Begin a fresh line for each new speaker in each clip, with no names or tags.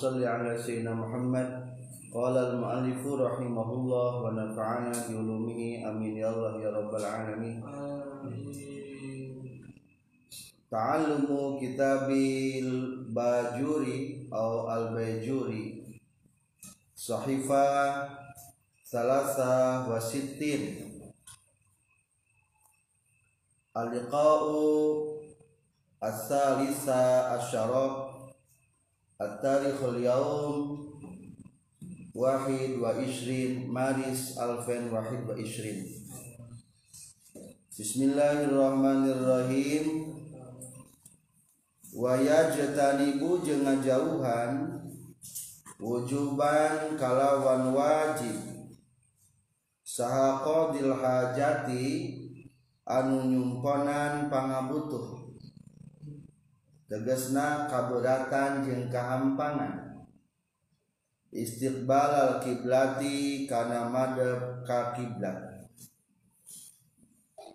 salli ala sayyidina Muhammad Qala al-mu'allifu rahimahullah wa nafa'ana bi ulumihi amin ya Allah ya rabbal alamin Ta'allumu kitabil bajuri atau al-bajuri Sahifah Salasa wa sittin Al-liqa'u As-salisa asyarab At-tarikhul yaum Wahid wa ishrin Maris alfen wahid wa ishrin. Bismillahirrahmanirrahim. Wa jetanibu jengah jauhan Wujuban kalawan wajib. Sahakodil hajati Anu nyumponan pangabutuh. tegesna kaburatan jeung kahampangan. Istiqbal al kiblati kana madhab ka kiblat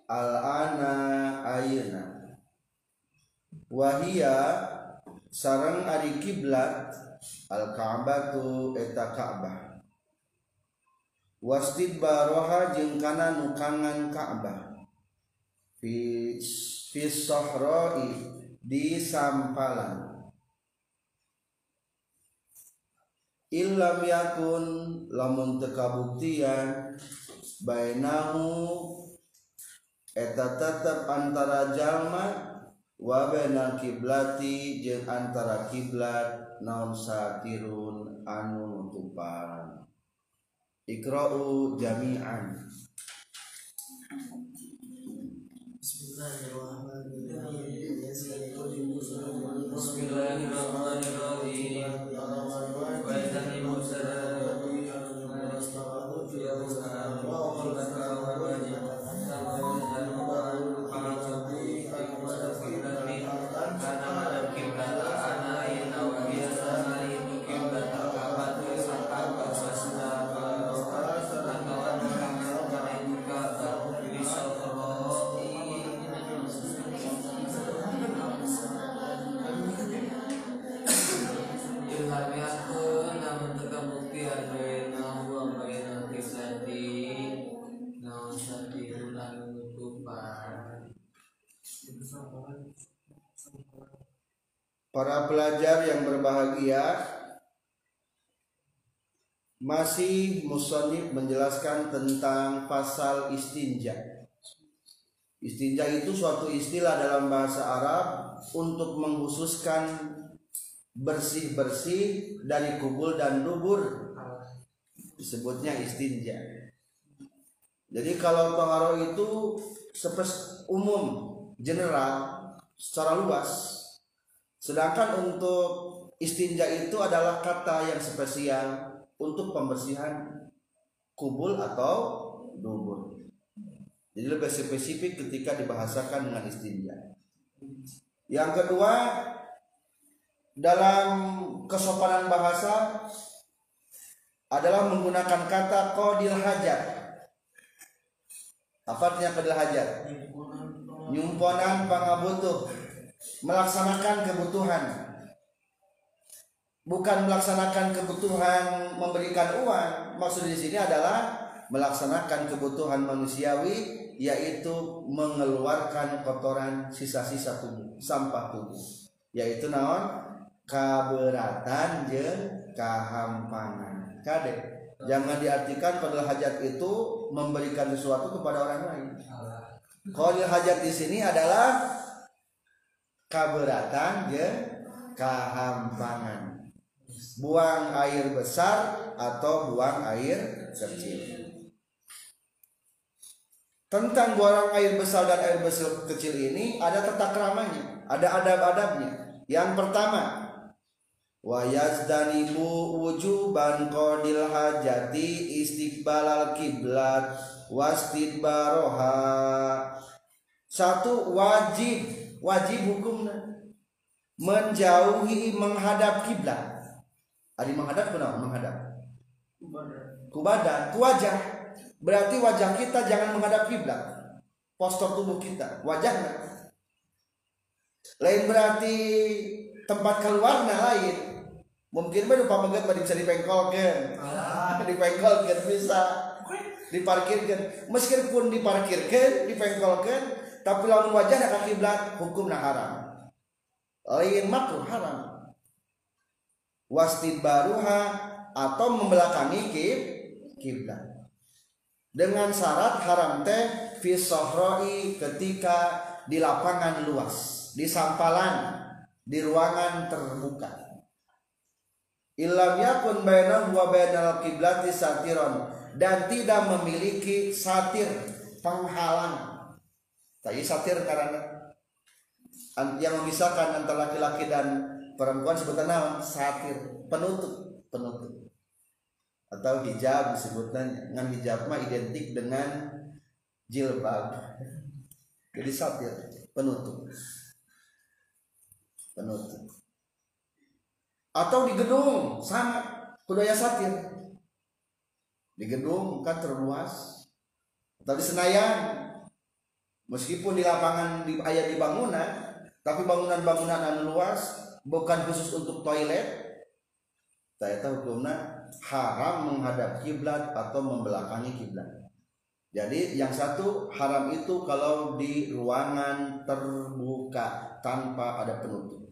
al ana ayeuna. Wahia sarang ari kiblat al ka'batu eta ka'bah. Wastidbaroha jeung kana nukangan ka'bah. Fi fi sahroi di sampalan. Illam yakun lamun teu kabuktian bainahu eta tetep antara jalma wa kiblati jeung antara kiblat naon satirun anu nutupan. Ikra'u jami'an.
Bismillahirrahmanirrahim. فاطمة
Para pelajar yang berbahagia masih musonif menjelaskan tentang pasal istinja. Istinja itu suatu istilah dalam bahasa Arab untuk menghususkan bersih-bersih dari kubul dan dubur. Disebutnya istinja. Jadi kalau pengaruh itu sepes umum, general, secara luas. Sedangkan untuk istinja itu adalah kata yang spesial untuk pembersihan kubul atau dubur. Jadi lebih spesifik ketika dibahasakan dengan istinja. Yang kedua, dalam kesopanan bahasa adalah menggunakan kata qadil hajat. Apa artinya qadil hajat? Nyumponan pangabutuh, melaksanakan kebutuhan. Bukan melaksanakan kebutuhan memberikan uang. Maksud di sini adalah melaksanakan kebutuhan manusiawi yaitu mengeluarkan kotoran sisa-sisa tubuh, sampah tubuh. Yaitu naon? kaberatan jeung kahampangan. Kade. Jangan diartikan pada hajat itu memberikan sesuatu kepada orang lain. Kalau hajat di sini adalah kaberatan jeung kahampangan. Buang air besar atau buang air kecil. Tentang buang air besar dan air besar kecil ini ada tata keramanya, ada adab-adabnya. Yang pertama, wa yazdanibu wujuban qadil hajati istiqbalal kiblat wastidbaroha satu wajib wajib hukumnya. Menjauhi menghadap kiblat. Ari menghadap kenapa? Menghadap. Ku badan. Ku wajah. Berarti wajah kita jangan menghadap kiblat. Postur tubuh kita. Wajahnya lain berarti tempat keluarnya lain. Mungkin mah lupa banget bisa dipengkolkan. Dipengkolkan bisa. Diparkirkan. Meskipun diparkirkan dipengkolkan tapi lamun wajah nak kiblat hukum nak haram. Lain makruh haram. Wastid baruha atau membelakangi kib kiblat. Dengan syarat haram teh fi ketika di lapangan luas di sampalan di ruangan terbuka. Ilam yakun bainahu wa bainal kiblati satiron dan tidak memiliki satir penghalang tadi satir karena yang memisahkan antara laki-laki dan perempuan sebutan satir penutup penutup. Atau hijab disebutnya dengan hijab mah identik dengan jilbab. Jadi satir penutup. Penutup. Atau di gedung sama budaya satir. Di gedung kan terluas. Atau di Senayan meskipun di lapangan di ayat di bangunan tapi bangunan-bangunan anu luas bukan khusus untuk toilet. Saya tahu hukumnya haram menghadap kiblat atau membelakangi kiblat. Jadi yang satu haram itu kalau di ruangan terbuka tanpa ada penutup.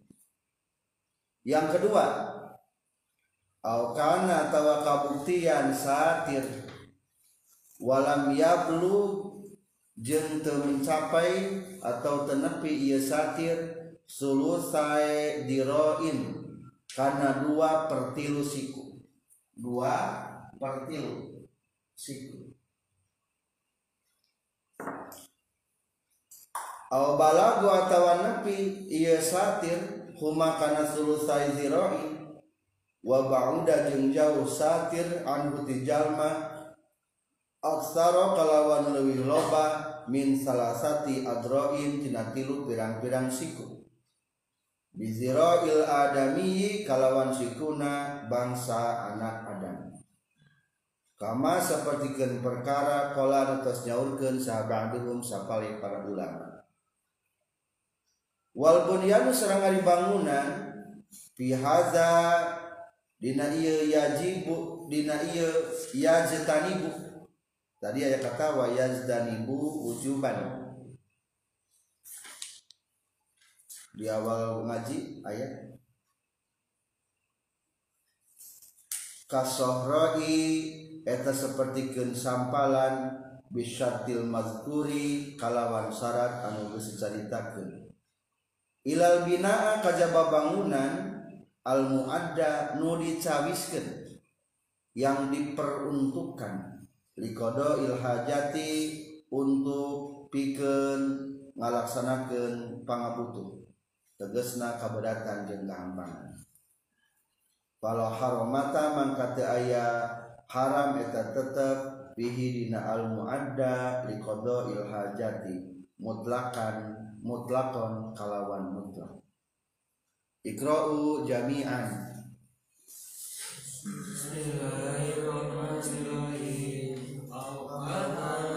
Yang kedua Aukana tawa kabuktian satir. Walam yablu jeng mencapai atau tenepi ia satir sulusai diroin karena dua pertilu siku. Dua pertilu siku. Au balagu atawa nepi ia satir huma kana sulusai zira'i wa ba'uda jauh satir anhu ti jalma aksara kalawan leuwih loba min salasati adroin tina tilu pirang-pirang siku. Bizira'il adami kalawan sikuna bangsa anak adam. Kama sapertikeun perkara qala atas nyaurkeun sahabaduhum sapali para ulama. Wal bunyanu serangan ari bangunan fi hadza dina ieu yajibu dina ieu yajtanibu tadi aya kata wa yazdanibu wujuban. Di awal ngaji ayat. Kasohroi eta seperti sampalan bisyatil mazkuri kalawan syarat anu geus dicaritakeun. Ilal binaa kajaba bangunan al muadda nu dicawiskeun yang diperuntukkan likodo ilhajati untuk pikeun ngalaksanakeun pangabutuh tegesna kabadatan jeung gampang kalau haromata mangkate aya haram eta tetep bihi dina al muadda likodo ilhajati mutlakan mutlakon kalawan mutlak. Ikra'u jami'an. Bismillahirrahmanirrahim
min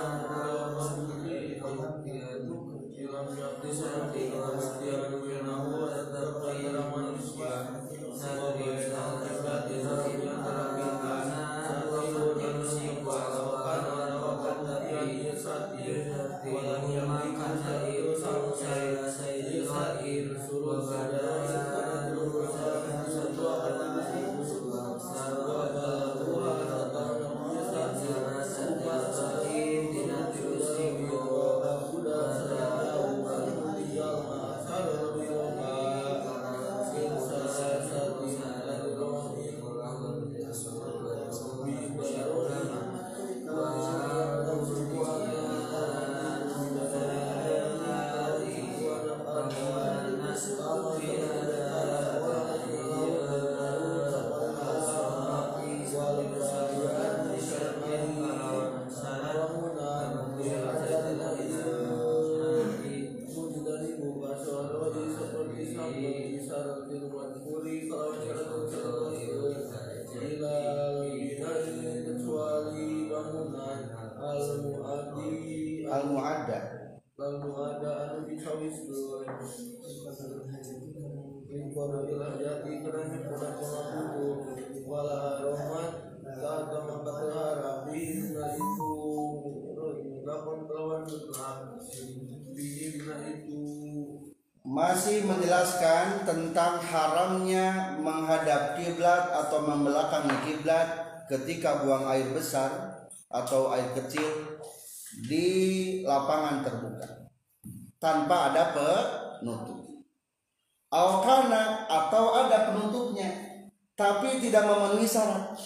masih menjelaskan tentang haramnya menghadap kiblat atau membelakangi kiblat ketika buang air besar atau air kecil di lapangan terbuka tanpa ada penutup. Alkana atau ada penutupnya tapi tidak memenuhi syarat.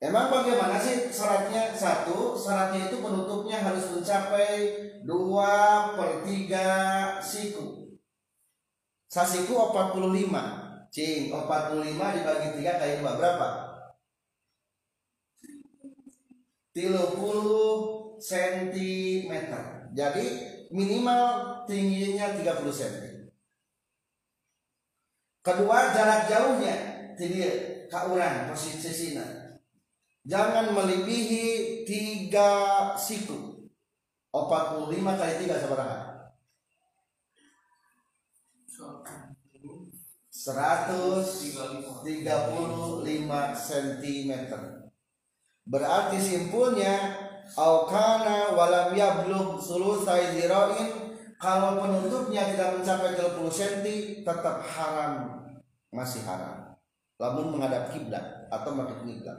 Emang bagaimana sih syaratnya? Satu, syaratnya itu penutupnya harus mencapai 2 per 3 siku. Sasiku 45. Cing, 45 dibagi 3 kali 2 berapa? 30 cm. Jadi minimal tingginya 30 cm. Kedua jarak jauhnya tinggi kauran posisinya. Jangan melebihi tiga siku. 45 kali 3 seberapa? 135 cm. Berarti simpulnya aukana walam yablugh sulusai zira'in kalau penutupnya tidak mencapai 30 cm tetap haram. Masih haram. Lamun menghadap kiblat atau menghadap kiblat.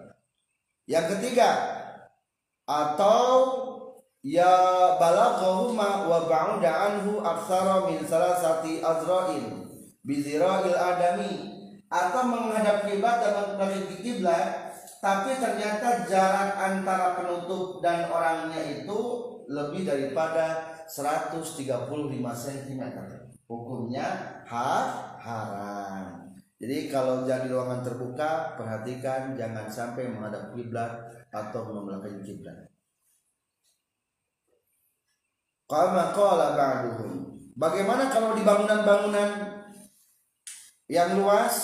Yang ketiga atau ya balaghahuma wa ba'uda anhu aktsara min salasati azra'in bizira'il adami. Atau menghadap kiblat dan menghadap kiblat tapi ternyata jarak antara penutup dan orangnya itu lebih daripada 135 cm hukumnya ha haram. Jadi kalau jadi ruangan terbuka perhatikan jangan sampai menghadap kiblat atau membelakangi kiblat. Bagaimana kalau di bangunan-bangunan yang luas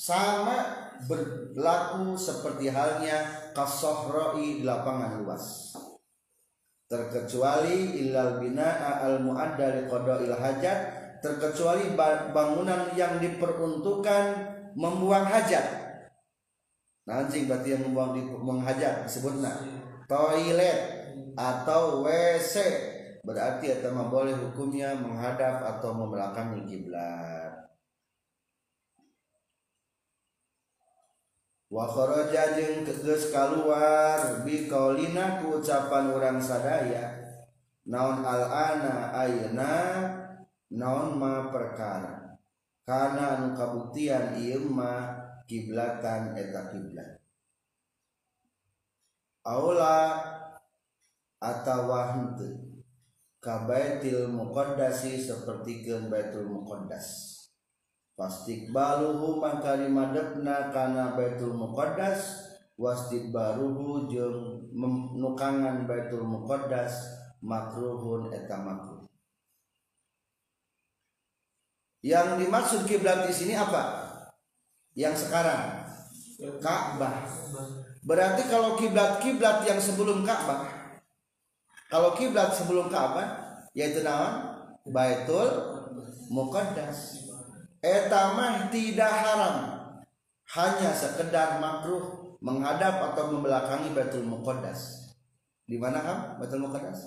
sama berlaku seperti halnya kasohroi di lapangan luas terkecuali ilal bina'a al muadda li qada'il hajat terkecuali bangunan yang diperuntukkan membuang hajat. Nah berarti yang membuang membuang hajat disebutnya. Toilet atau WC berarti atau boleh hukumnya menghadap atau membelakangi kiblat wa kharaja jeung geus kaluar bi qaulina ku ucapan urang sadaya naon al ana ayeuna naon ma perkara. Kana anu kabuktian ieu mah kiblatan eta kiblat. Aula atawa henteu ka baitil muqaddasi sapertikeun baitul muqaddas baluhu maka madepna kana baitul muqaddas. Baruhu jeung nukangan baitul muqaddas makruhun eta makruh. Yang dimaksud kiblat di sini apa? Yang sekarang? Ka'bah. Berarti kalau kiblat kiblat yang sebelum Ka'bah kalau kiblat sebelum Ka'bah yaitu naon? Baitul Muqaddas etamah tidak haram. Hanya sekedar makruh menghadap atau membelakangi Baitul Muqaddas. Di mana kan Baitul Muqaddas?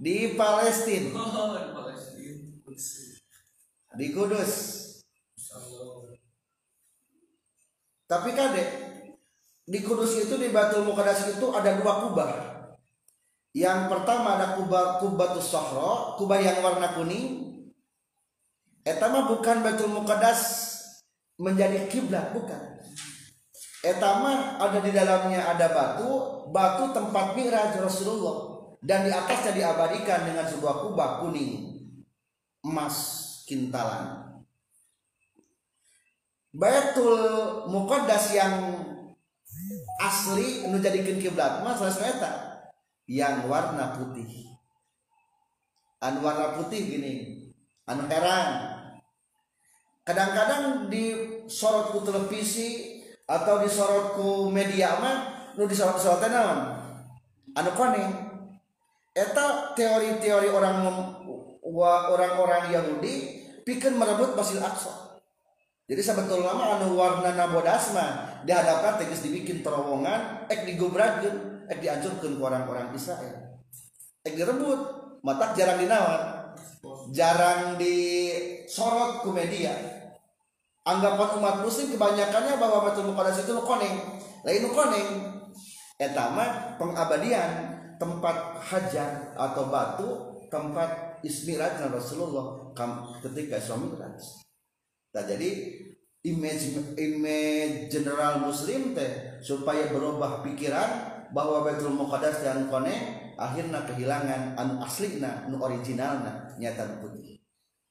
Di Palestina oh, di Kudus. Tapi kadek di Kudus itu di Baitul Muqaddas itu ada dua kubah. Yang pertama ada kubah kubatus sohro kubah yang warna kuning etama bukan Baitul Muqaddas menjadi kiblat bukan. Etama ada di dalamnya ada batu batu tempat mi'raj Rasulullah. Dan di atasnya diabadikan dengan sebuah kubah kuning emas kintalan. Baitul Muqaddas yang asli menjadikan kiblat mas eta. Yang warna putih. Anu warna putih gini anu heran kadang-kadang di sorotku televisi atau di sorotku media mah nu di sorot sorot naon? Anu kone? Eta teori-teori orang orang-orang Yahudi pikir merebut Masjid Aqsa. Jadi sebetulnya mah anu warna nabodasma dihadapkan tegas dibikin terowongan ek digobrakeun ek dihancurkeun ku orang-orang Israel. Ek direbut. Mata jarang dinawan jarang disorot ku media anggapan umat muslim kebanyakannya bahwa Baitul Muqaddas itu nu koneng lain nu koneng eta mah pengabadian tempat hajat atau batu tempat ismiraj Rasulullah ketika Isra Mi'raj. Nah, jadi image image general muslim teh supaya berubah pikiran bahwa Baitul Muqaddas dan kone akhirnya kehilangan anu aslina anu originalna nyata putih.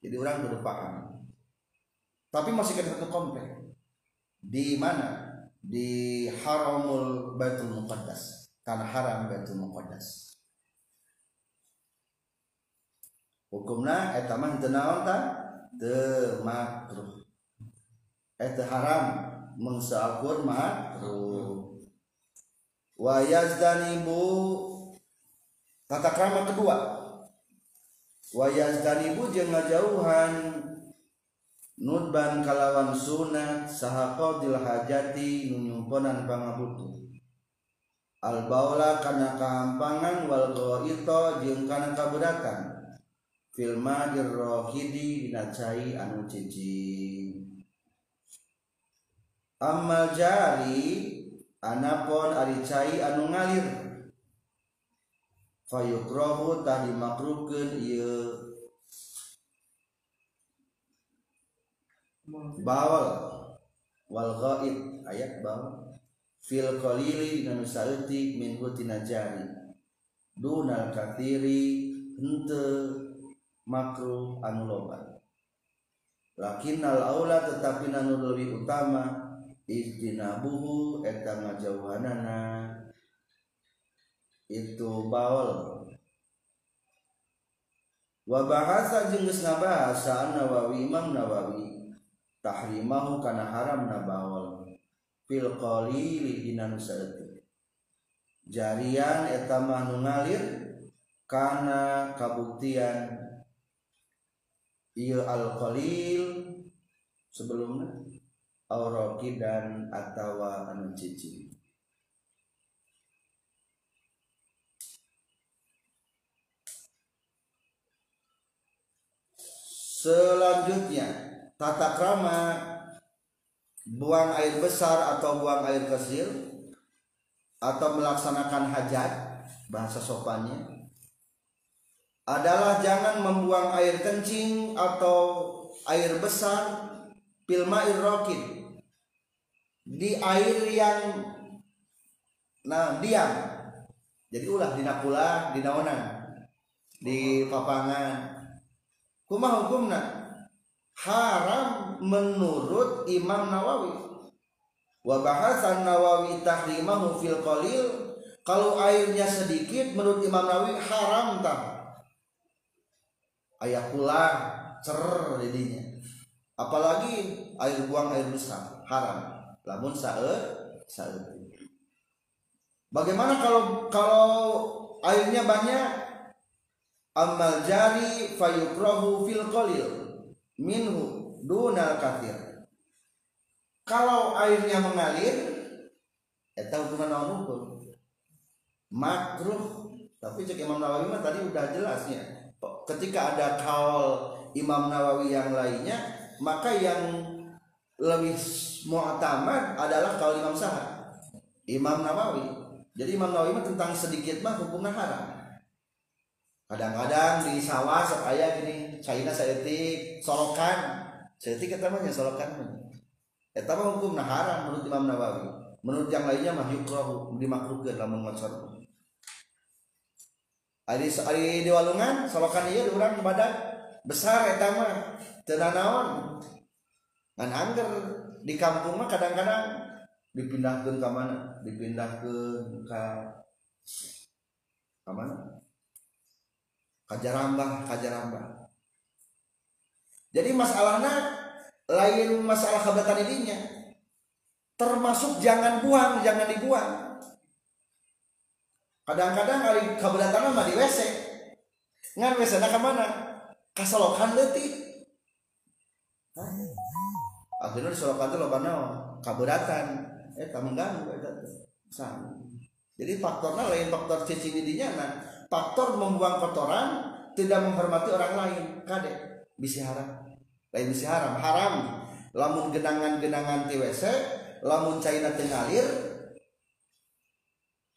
Jadi orang baru paham. Tapi masih kita satu komplek. Di mana? Di Haramul Baitul Muqaddas. Tanah haram Baitul Muqaddas. Hukumna eta mah teu naon ta? Teu makruh. Eta haram mengsakur makruh. Wa yazdanibu tata krama kedua. Wa yazdanibu jeung ngajauhan nudban kalawan sunat saha qadil hajati nunyumponan pangabutuh al baula kana kahampangan wal ghaita jeung kana kaberatan filma jirrohidi dina cai anu cicing amal jari anapon ari cai anu ngalir. Fayukrohu tadi makruhkeun ieu. Bawal. Wal ghaib ayat bawal. Fil qalili dina nu saeutik min tina jari dunal kathiri henteu makruh anu loba. Aula tetapi nanu lebih utama istinabuhu eta ngajauhanana itu baul wa bahasa jeung geus ngabahasa Nawawi Imam Nawawi tahrimahu kana haram na baul fil qalili dina nu jarian eta mah nu ngalir kana kabuktian ieu al qalil sebelumnya auraki dan atawa anu cici. Selanjutnya tata krama buang air besar atau buang air kecil atau melaksanakan hajat bahasa sopannya adalah jangan membuang air kencing atau air besar pilma irrokin di air yang nah diam. Jadi ulah di nakula di naonan di papangan. Kumah hukumna haram menurut Imam Nawawi. Wa bahasan Nawawi tahrimahu fil qalil kalau airnya sedikit menurut Imam Nawawi haram tak ayah pulang cer jadinya. Apalagi air buang air besar haram. Lamun sae sae. Bagaimana kalau kalau airnya banyak? Amal jari fayukrahu fil qalil minhu dunal kathir. Kalau airnya mengalir eta hukuman naon hukum. Makruh. Tapi cek Imam Nawawi mah tadi udah jelasnya ketika ada kaul Imam Nawawi yang lainnya maka yang lebih mu'tamad adalah kaul Imam Sahab. Imam Nawawi. Jadi Imam Nawawi mah tentang sedikit mah hukumnya haram kadang-kadang di sawah sok aya gini China seetik solokan seetik kita mah solokan eta mah hukumna haram menurut Imam Nawawi menurut yang lainnya mah yukrahu dimakruhkeun lamun ngocor Ari ari di walungan solokan ieu urang badan besar eta mah teu naon. Ngan angger di kampung mah kadang-kadang dipindahkeun ka mana? Dipindahkeun ka ka mana? Ka Jarambah, ka Jarambah. Jadi masalahnya lain masalah kabatan idinya. Termasuk jangan buang, jangan dibuang. Kadang-kadang kali keberatan mah di WC ngan WC nak ke mana? Kasolokan letik akhirnya disolokan itu loba naon kaberatan eta mengganggu eta jadi faktornya lain faktor cicing dinya nah faktor membuang kotoran tidak menghormati orang lain. Kade bisa haram. Lain bisa haram. Haram. Lamun genangan-genangan di WC lamun cairna teu ngalir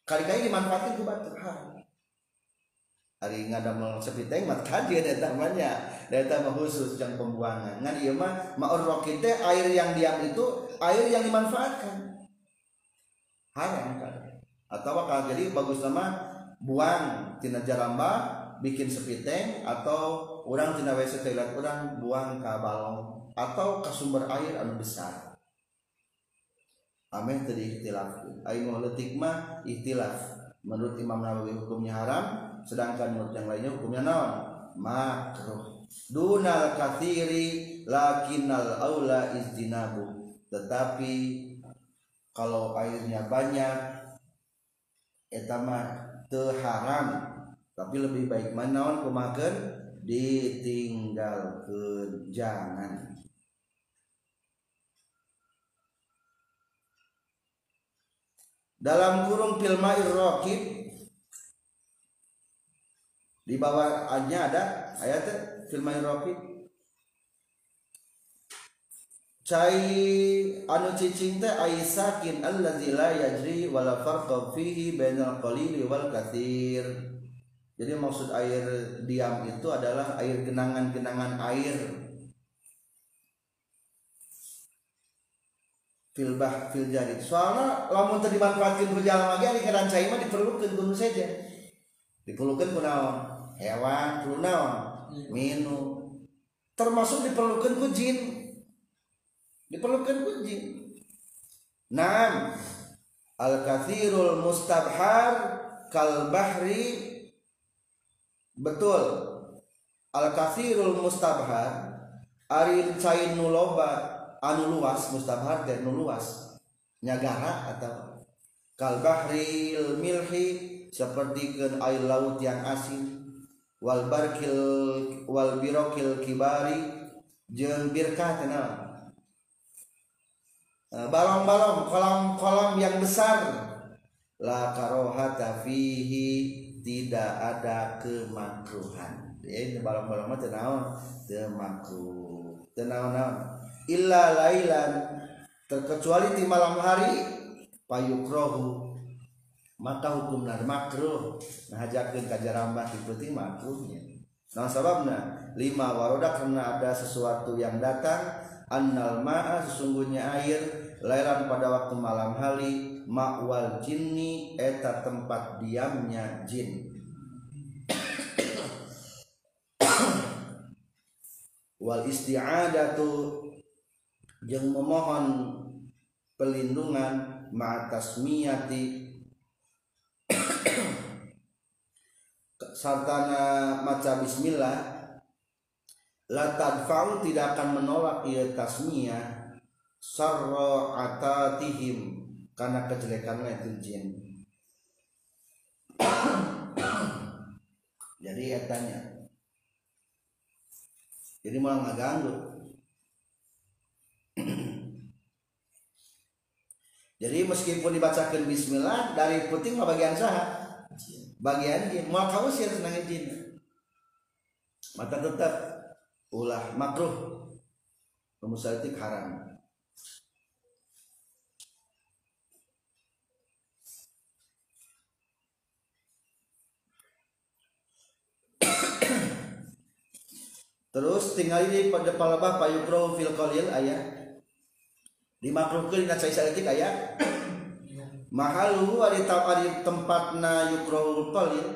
kali-kali dimanfaatkan ke batu. Haram. Hari ngadamel sepiteng mah tadi ada namanya data mah khusus yang pembuangan. Ngan iya mah ma'ur teh air yang diam itu air yang dimanfaatkan. Haram kan atau kalau jadi bagus nama buang tina jaramba bikin sepiteng atau orang tina WC toilet orang buang ke balong atau ke sumber air anu besar. Amin tadi ikhtilaf aing letik mah ikhtilaf. Menurut Imam Nawawi hukumnya haram sedangkan menurut yang lainnya hukumnya naon? Makruh. Dunal kathiri lakinnal aula izdinabu. Tetapi kalau airnya banyak etama terharam tapi lebih baik manawan kumakan ditinggalkan jangan. Dalam kurung filma irrokib di bawahnya ada ayat filma irrokib cai anu cicing teh aisakin allazi la yajri wala farqa fihi bainal qalili wal katsir jadi maksud air diam itu adalah air genangan-genangan air. Fil bah fil jarid. Soalnya lamun teu dimanfaatkeun ku jalan lagi ari keran cai mah diperlukeun kudu saja diperlukeun ku naon? Hewan kudu naon? Minum termasuk diperlukeun ku jin diperlukan kunci. Nam al kathirul mustabhar kal bahri. Betul. Al kathirul mustabhar ari cain nuloba anu luas mustabhar teh nu luas. Nyagara atau kal bahril milhi seperti ke air laut yang asin. Wal barkil wal birokil kibari jeung birkah tenang balong-balong kolam-kolam yang besar. La karohata fihi tidak ada kemakruhan. Ya ini balong-balong mah tenawan temakruh tenawan illa lailan terkecuali di malam hari payukrohu maka hukum nar makruh. Nah hajakeun ka jarambah diputi makruhnya. Nah sababna lima waroda karena ada sesuatu yang datang annal ma'a sesungguhnya air lailan pada waktu malam hari ma'wal jinni eta tempat diamnya jin. Wal isti'adatu yang memohon pelindungan ma'atasmiyati sartana maca bismillah la tadfa'u tidak akan menolak ia tasmiyah sarro atatihim karena kejelekannya itu jin jadi etanya jadi malah nggak ganggu. Jadi meskipun dibacakan Bismillah dari puting mah bagian sah bagian jin mau kau sih senangin jin mata tetap ulah makruh. Pemusalitik haram. Terus tinggal ini pada palabah payukro fil qalil ayah. Dimakruhkeun dina cai saeutik aya mahalu ari ari tempatna yukro qalil.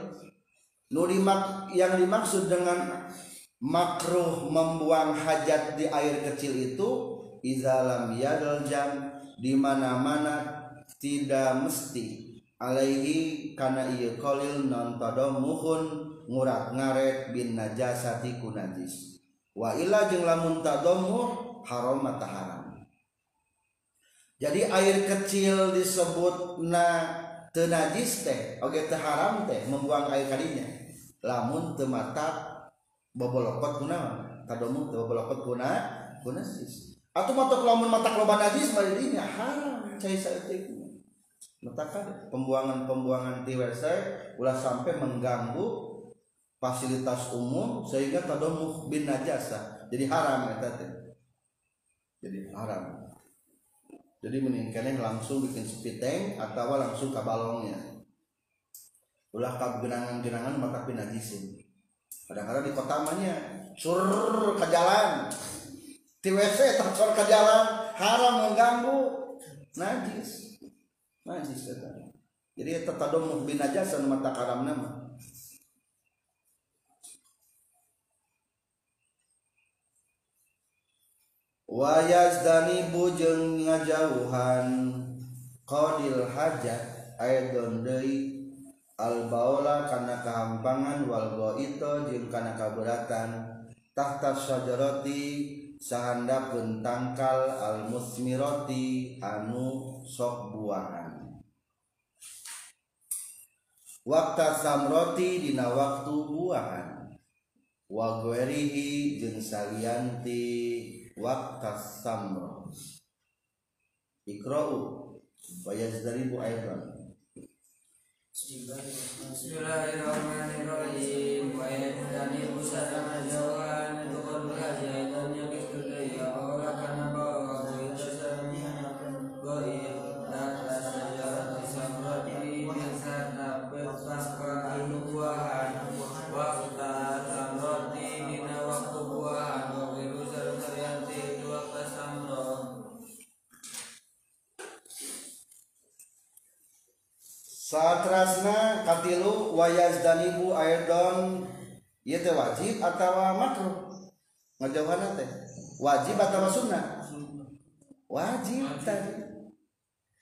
Nu dimak yang dimaksud dengan makruh membuang hajat di air kecil itu izalam yadal jam di mana-mana tidak mesti. Alaihi karena iya kolil non tadomuhun ngurat ngaret bin najasati ku najis. Wa illa jeung lamun haram mata jadi air kecil disebut na tenajis teh oke teh haram teh membuang air kalinya lamun temata bobolokot kuna tadomu teu bobolokot kuna ku najis atau mata lamun mata loba najis mah dirinya haram cai saeutik. Matakan pembuangan-pembuangan ti website ulah sampai mengganggu fasilitas umum sehingga tadomuh bin najasa jadi haram eta teh jadi haram. Jadi meningkatnya langsung bikin sepiteng atau langsung ke balongnya. Ulah ke genangan-genangan mata pinajisin kadang-kadang di kota mahnya sur ke jalan. Di WC sur ke jalan haram mengganggu. Najis. Najis kata jadi tetadom bin najasa mata karam nama. Wayas dani bujeng ngajauhan qadil hajat aidon deui al baula kana kehampangan wal ghaita jeung kana kaberatan tahta syajarati sahandapeun tangkal al musmirati anu sok buahan waktu samroti dina waktu buahan wa ghairihi jeung salianti waktu samro. Ikra'u wa yazdaribu aidan
Bismillahirrahmanirrahim. Wa yadani busana jawan
Katilu wayaz danibu aidon ieu teh wajib atawa makruh? Ngajauhan teh. Wajib atawa sunnah? Wajib tadi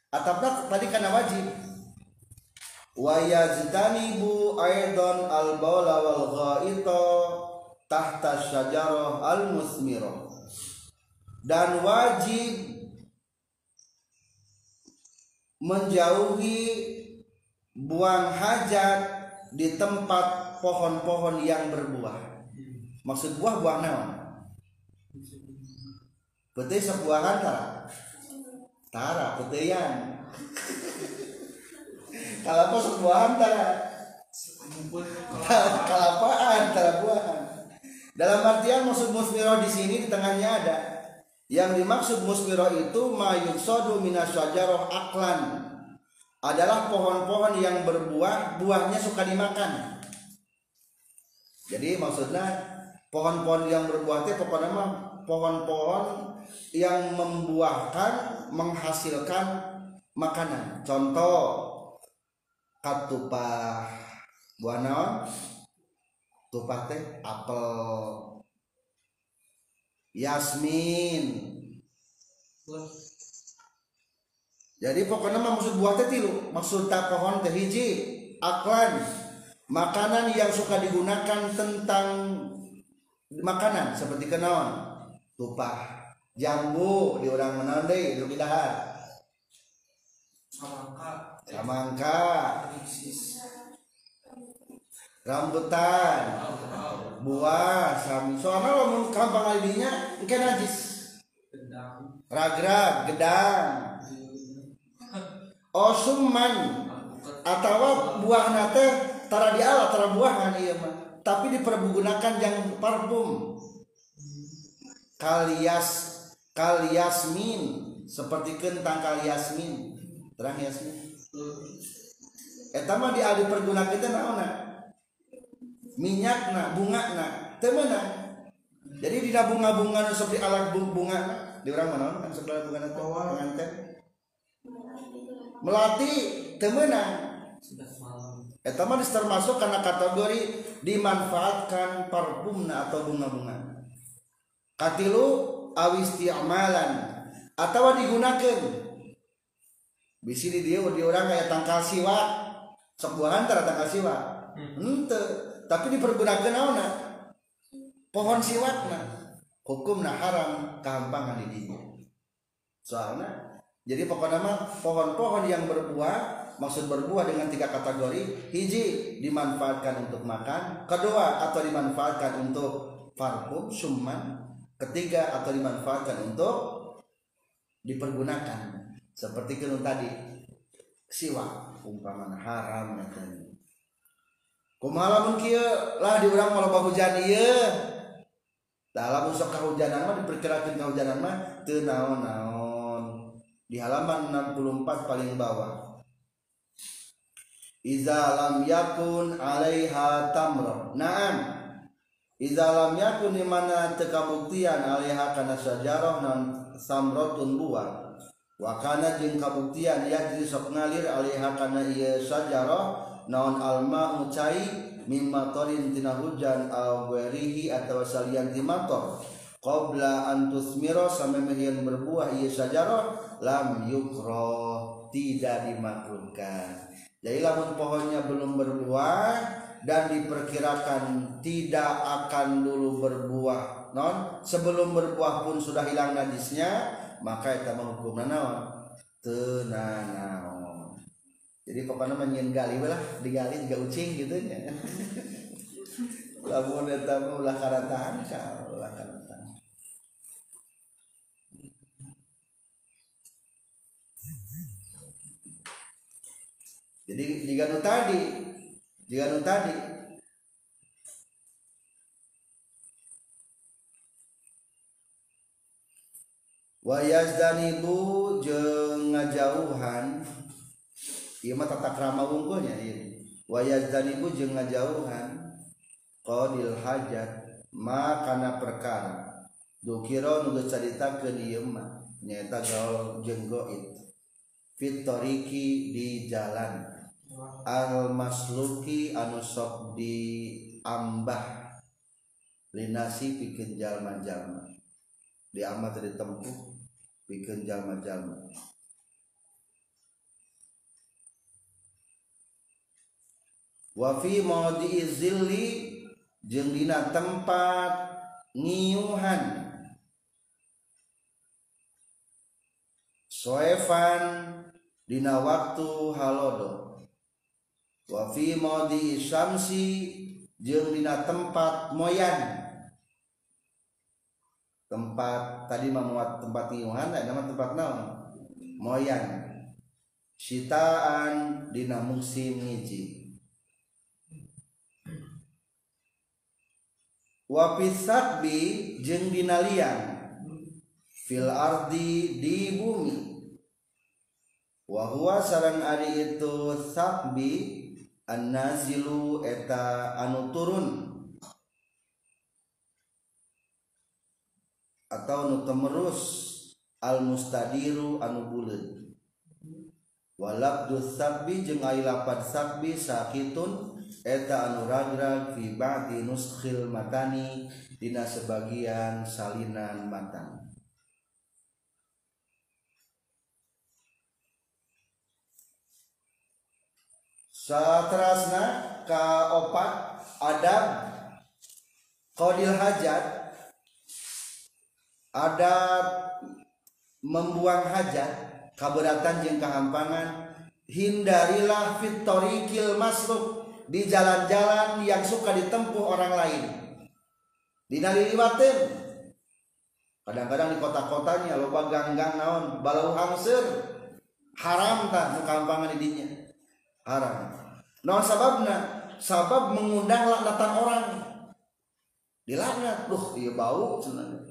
atapna tadi kana wajib. Wayaz danibu aidon al baula wal ghaita tahta syajarah al musmirah dan wajib menjauhi buang hajat di tempat pohon-pohon yang berbuah. Maksud buah buah naon putih sebuahan tara? Tara putihan. Kalau apa sebuahan tara? Kelapaan tara buahan. Dalam artian maksud musmiro di sini di tengahnya ada. Yang dimaksud musmiro itu mayuksodu minasyajaroh aklan adalah pohon-pohon yang berbuah, buahnya suka dimakan. Jadi maksudnya pohon-pohon yang berbuah itu pokoknya mah pohon-pohon yang membuahkan, menghasilkan makanan. Contoh katupah buah naon? Tupah teh apel, yasmin, jadi pokoknya mah maksud buah teh tilu. Maksud tak pohon teh hiji aklan makanan yang suka digunakan tentang makanan seperti kenaon? Tupah jambu di orang menandai di dahar.
Samangka.
Samangka. Rambutan. Buah sami. Soalnya lamun kampang alidinya engke najis. Ragrag gedang Osuman. Atau buah nate tara di alat tara buahan iya mah. Tapi dipergunakan yang parfum. Kalias kaliasmin seperti kentang kaliasmin terang yasmin eta mah di alih pergunakan itu naona minyak na bunga na? Temana jadi di bunga-bunga seperti alat bunga di orang mana kan sebelah bunga nanti pengantin melatih temenang Eta mah termasuk karena kategori dimanfaatkan parfumna atau bunga-bunga. Katilu awis ti'amalan atau digunakan. Bisi di dia di orang kayak tangkal siwa. Sok buahan tara tangkal siwa. Hmm. Henteu, hmm. tapi dipergunakan naonna? Pohon siwakna. Hukumna haram kahampangan di dinya. Soalnya jadi pokoknya mah pohon-pohon yang berbuah maksud berbuah dengan tiga kategori. Hiji dimanfaatkan untuk makan kedua atau dimanfaatkan untuk parfum suman ketiga atau dimanfaatkan untuk dipergunakan. Seperti kenun tadi siwak umpama haram katanya. Kumaha lamun kieu lah di urang kalau hujan ieu? Tah lamun sok kahujanan mah diperkirakeun kahujanan mah teu naon-naon di halaman 64 paling bawah. Iza lam yakun alaiha tamro Naam. Iza lam yakun di mana tekabuktian alaiha kana sajarah nan samrotun buah Wakana jeung kabuktian ya jadi sok ngalir alaiha kana ieu sajarah naon alma ucai mimma torin tina hujan aw werihi atau salian ti mator qabla an tusmiro sampai mehian berbuah ieu sajarah lam yukro tidak dimakruhkan jadi lamun pohonnya belum berbuah dan diperkirakan tidak akan dulu berbuah non? Sebelum berbuah pun sudah hilang najisnya maka kita menghukum naon? Tenanaon jadi pokoknya menyin gali lah digali juga ucing gitu ya lamun eta ulah karatan ulah jadi jika nu tadi jika nu tadi wayazdanibu jeung ngajauhan ieu mah tata krama wungkulnya ieu wayazdanibu jeung ngajauhan qadil hajat ma kana perkara. Dukira nu geus caritakeun ieu mah nyaeta gaul jeung goit. Fitoriki di jalan al masluki anu sok di ambah linasi pikeun jalma-jalma. Di ambah tadi tempuh pikeun jalma-jalma. Wa fi mawdi'i zilli dina tempat ngiuhan. Soefan dina waktu halodo wa fi mawdi syamsi jeung dina tempat moyan. Tempat tadi memuat tempat ngiuhan nama tempat naon? Moyan. Sitaan dina musim ngiji. Wa fisakbi jeung dina liang. Fil ardi di bumi. Wa huwa sareng ari itu sakbi an-nazilu eta anu turun. Atau nu temerus al mustadiru anu buleud walabdu sabbi jeung ai sabbi sakitun eta anu ragrag fi ba'di nuskhil matani dina sebagian salinan matan satrasna ka opat adab qadil hajat adab membuang hajat keberatan jeung kehampangan hindarilah fitorikil masruk di jalan-jalan yang suka ditempuh orang lain. Dina liliwatin. Kadang-kadang di kota-kotanya loba ganggang naon balau hangseur haram kampangan di dinya haram. Naon sababna sabab mengundang laknatan orang. Dilaknat. Duh ieu bau cenah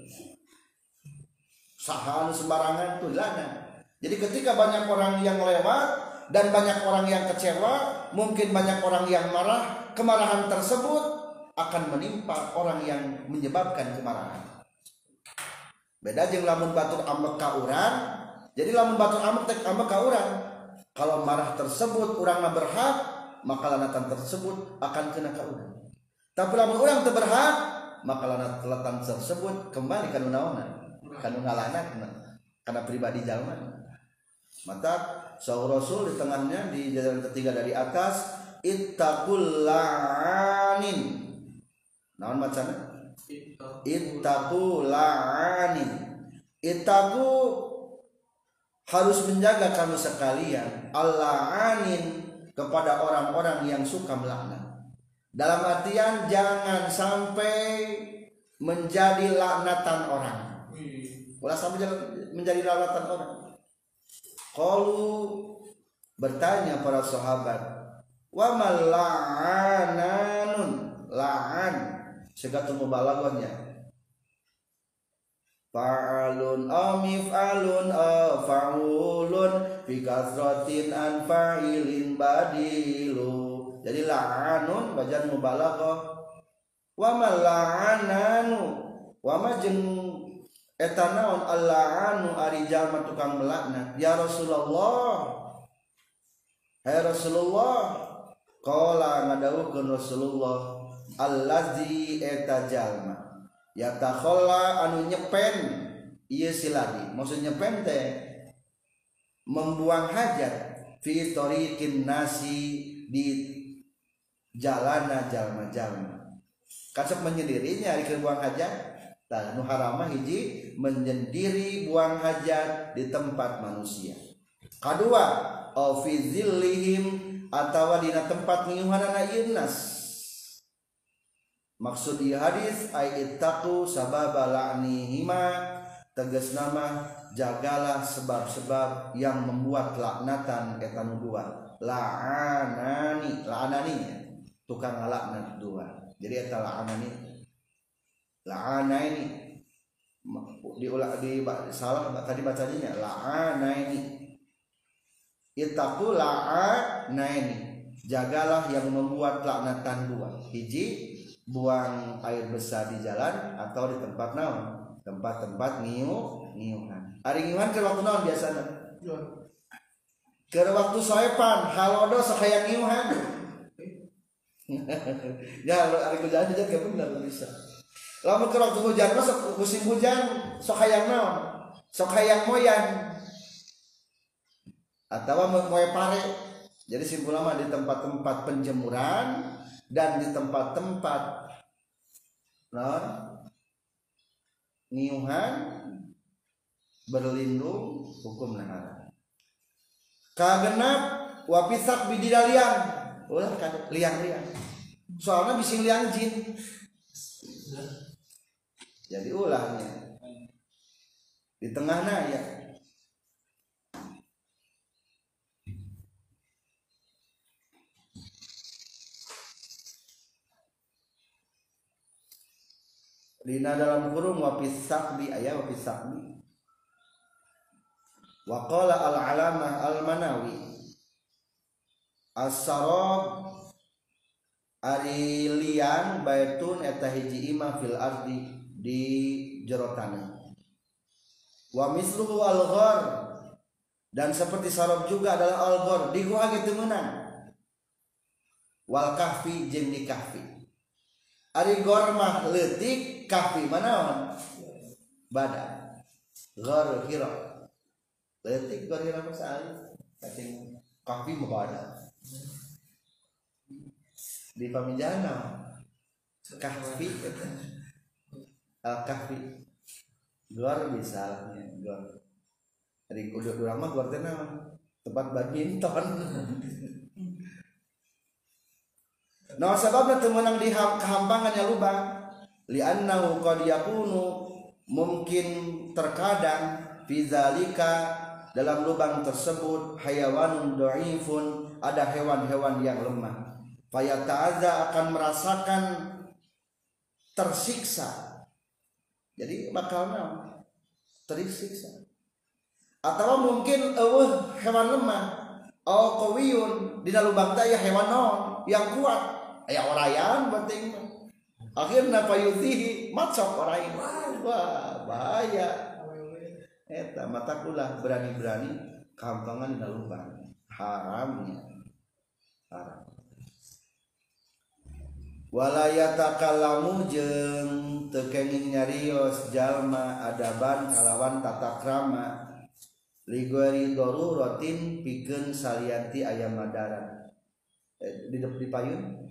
sahan sembarangan tuh dilaknat. Jadi ketika banyak orang yang lewat dan banyak orang yang kecewa mungkin banyak orang yang marah kemarahan tersebut akan menimpa orang yang menyebabkan kemarahan. Beda jeung lamun batur ambek ka urang jadi lamun batur ambek tek ambek ka urang kalau marah tersebut urang berhak maka lanatan tersebut akan kena ka urang tapi lamun urang teu berhak maka lanatan tersebut kembali kana naonan kana ngalanatna karena pribadi jalma maka sahur rasul di tengahnya di jalan ketiga dari atas ittaqul la'anin. Naon bacana ittaqul la'anin. Ittaqu harus menjaga kamu sekalian al-la'anin kepada orang-orang yang suka melaknat. Dalam artian jangan sampai menjadi laknatan orang.
Hmm.
ulah sampai jadi- menjadi laknatan orang? Qalu bertanya para sahabat wa mal la'ananun? La'an segatu mubalaghahnya fa'alun aw mif'alun aw fa'ulun fi kasratin an fa'ilin badilu. Jadi la'anun wajan mubalaghah. Wa mal la'ananu wa ma jeung eta naon al-la'anu ari jalma tukang melaknat. Ya Rasulullah. Hai Rasulullah. Qala ngadawukeun Rasulullah allazi eta jalma ya takhalla anu nyepen. Ieu siladi maksud nyepen teh membuang hajat fi tariqin nasi di jalana jalma-jalma. Kasep menyendirinya ari keur buang hajat tah nu harama hiji menyendiri buang hajat di tempat manusia. Kedua au fi zillihim atawa dina tempat ngiyuhanana nas maksud di hadis ay ittaqu sababa la'nihima tegas nama jagalah sebab-sebab yang membuat laknatan eta nu dua. La'anani la'anani tukang laknat dua. Jadi eta la'anani. La'ana ini diulang di salah tadi bacanya la'ana ini itaku la'ana ini jagalah yang membuat laknatan dua. Hiji buang air besar di jalan atau di tempat naon? Tempat-tempat ngiu ngiuhan hari ngiuhan ke waktu naon biasanya? Ke waktu soepan halodo sakaya ngiuhan. Ya hari kerjaan aja kayak benar bisa. Lamun ke waktu hujan mah sok musim hujan sok hayang naon? Sok hayang moyan. Atau moe pare jadi simpul lama di tempat-tempat penjemuran dan di tempat-tempat non niuhan berlindung hukum nahara kagenap wapisak bididalian ulah kan liang-liang. Soalnya bisa liang jin. Jadi ulahnya. Di tengahnya ya Dina dalam kurung wapis sakbi ayah wapis sakbi Waqala al-alamah al-manawi As-sarab Ari liang baitun eta hiji imah fil ardi di jero tanah. Wa misluhu al-ghar dan seperti sarab juga adalah al-ghar di gua gitu menang. Wal kahfi jeung di kahfi. Ari ghar mah leutik, kahfi manaon? Bada. Ghar hira. Leutik ghar hira mah saali. Cacing kahfi mah bada. Di pamijana kahfi al kahfi gor misalnya gor dari kudu dua mah gor teh tempat badminton nah sebabnya teu meunang di ham- kehampangannya lubang annahu qad yakunu mungkin terkadang fi zalika dalam lubang tersebut hayawanun dhaifun ada hewan-hewan yang lemah. Fayata'adza akan merasakan tersiksa. Jadi bakal naon? Tersiksa. Atau mungkin eueuh hewan lemah au qawiyun dina lubang teh aya hewan naon? Yang kuat aya orayan penting. Akhirna payutihi macok orayan wah bahaya. Eta mata kulah berani-berani kampangan dina lubang haramnya haram walayatakallamu jeung tekenging nyarios jalma adaban kalawan tata krama. Ligori daruratin pikeun salianti ayam madaran. Eh, di di payun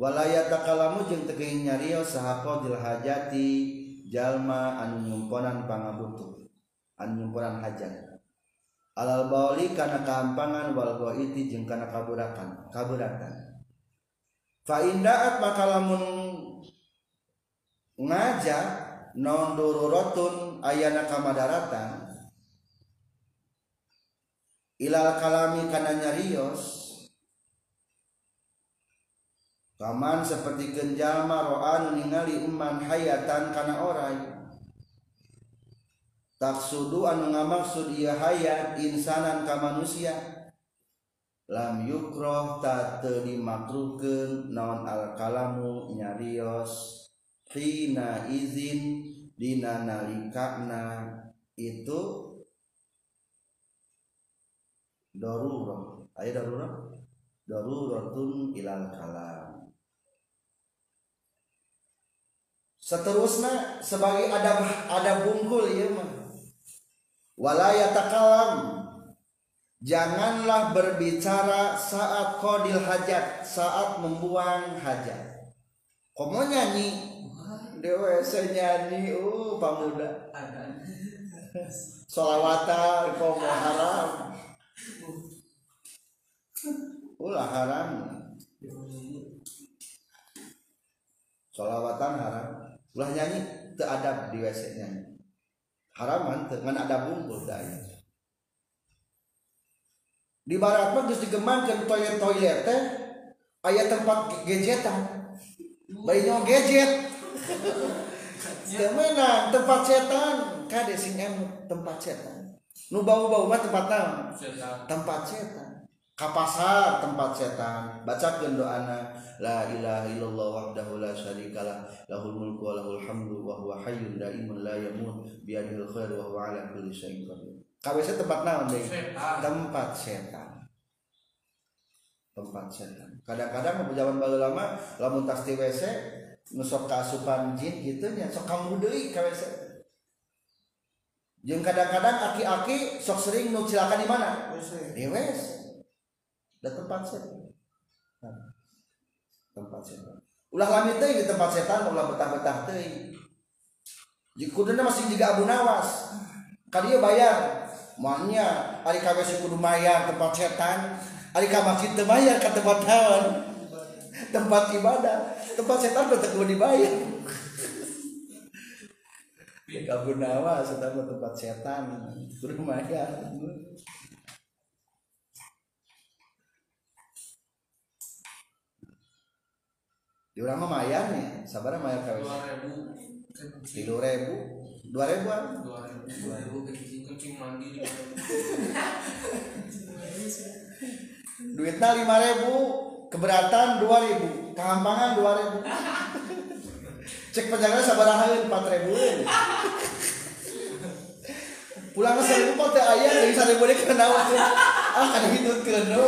walayakalamu jeung tekeing nyario qadil hajati jalma anu nyumponan pangabutuh anu nyumponan hajat. Alal bauli kana kahampangan wal ghaiti jeung kana kaburakan kaburatan. Fa inda'at maka lamun ngaja non dururatun ayana kamadaratan ilal kalami kana nyarios Paman seperti genjalma ro'an ningali umman hayatan kana orai. Taksudu anu ngamaksud ieu hayat insanan ka manusia. Lam yukroh tak dimakruhkeun naon al kalamu nyarios. Hina izin dina nalikana itu darurah aya darurah daruratun ilal kalam seterusnya sebagai ada ada bungkul ya mah walaya takalam janganlah berbicara saat kodil hajat saat membuang hajat. Komo nyanyi? Dewa nyanyi uh pamuda solawatan komo haram? Ulah haram. Solawatan haram ulah nyanyi teradab di WC nyanyi. Haraman dengan ada bungkul daya di barat mah geus digemakeun toilet toilet teh. Aya tempat gadgetan bayi nyawa gadget teu tempat setan. Kade sing em tempat setan. Nu bau-bau mah tempat naon tempat setan ka pasar tempat setan. Bacakeun doana la ilaha illallah wahdahu la syarikalah lahul mulku wa lahul hamdu wa huwa hayyun daimun la yamut. Bi yadihil khair wa huwa ala kulli syai'in qadir. KWC tempat naon deui tempat setan. Tempat setan. Kadang-kadang zaman baheula mah lamun tas di WC nu sok kaasupan jin kitu nya sok kamu deui KWC jeung kadang-kadang aki-aki sok sering nu di mana? Di WC da tempat setan nah, tempat setan ulah lami teh di tempat setan ulah betah-betah teh. Kuduna masih juga Abu Nawas. Kadieu bayar. Moalnya ari ka WC kudu bayar tempat setan. Ari ka masjid bayar ka tempat naon tempat ibadah. Tempat setan teu kudu dibayar. Ya Abu Nawas tempat setan. Kudu bayar di orang mah mayar nih sabar mayar KWC
dua ribu.
Tiga ribu. Dua ribuan?
Dua ribu. Dua ribu. Kencing kencing mandi. Di
duitnya lima ribu. Keberatan dua ribu. Kehampangan dua ribu. Cek penjaga sabar halin empat ribu. Pulang ke seribu kok teh ayah dari seribu dia kena ah kan itu kena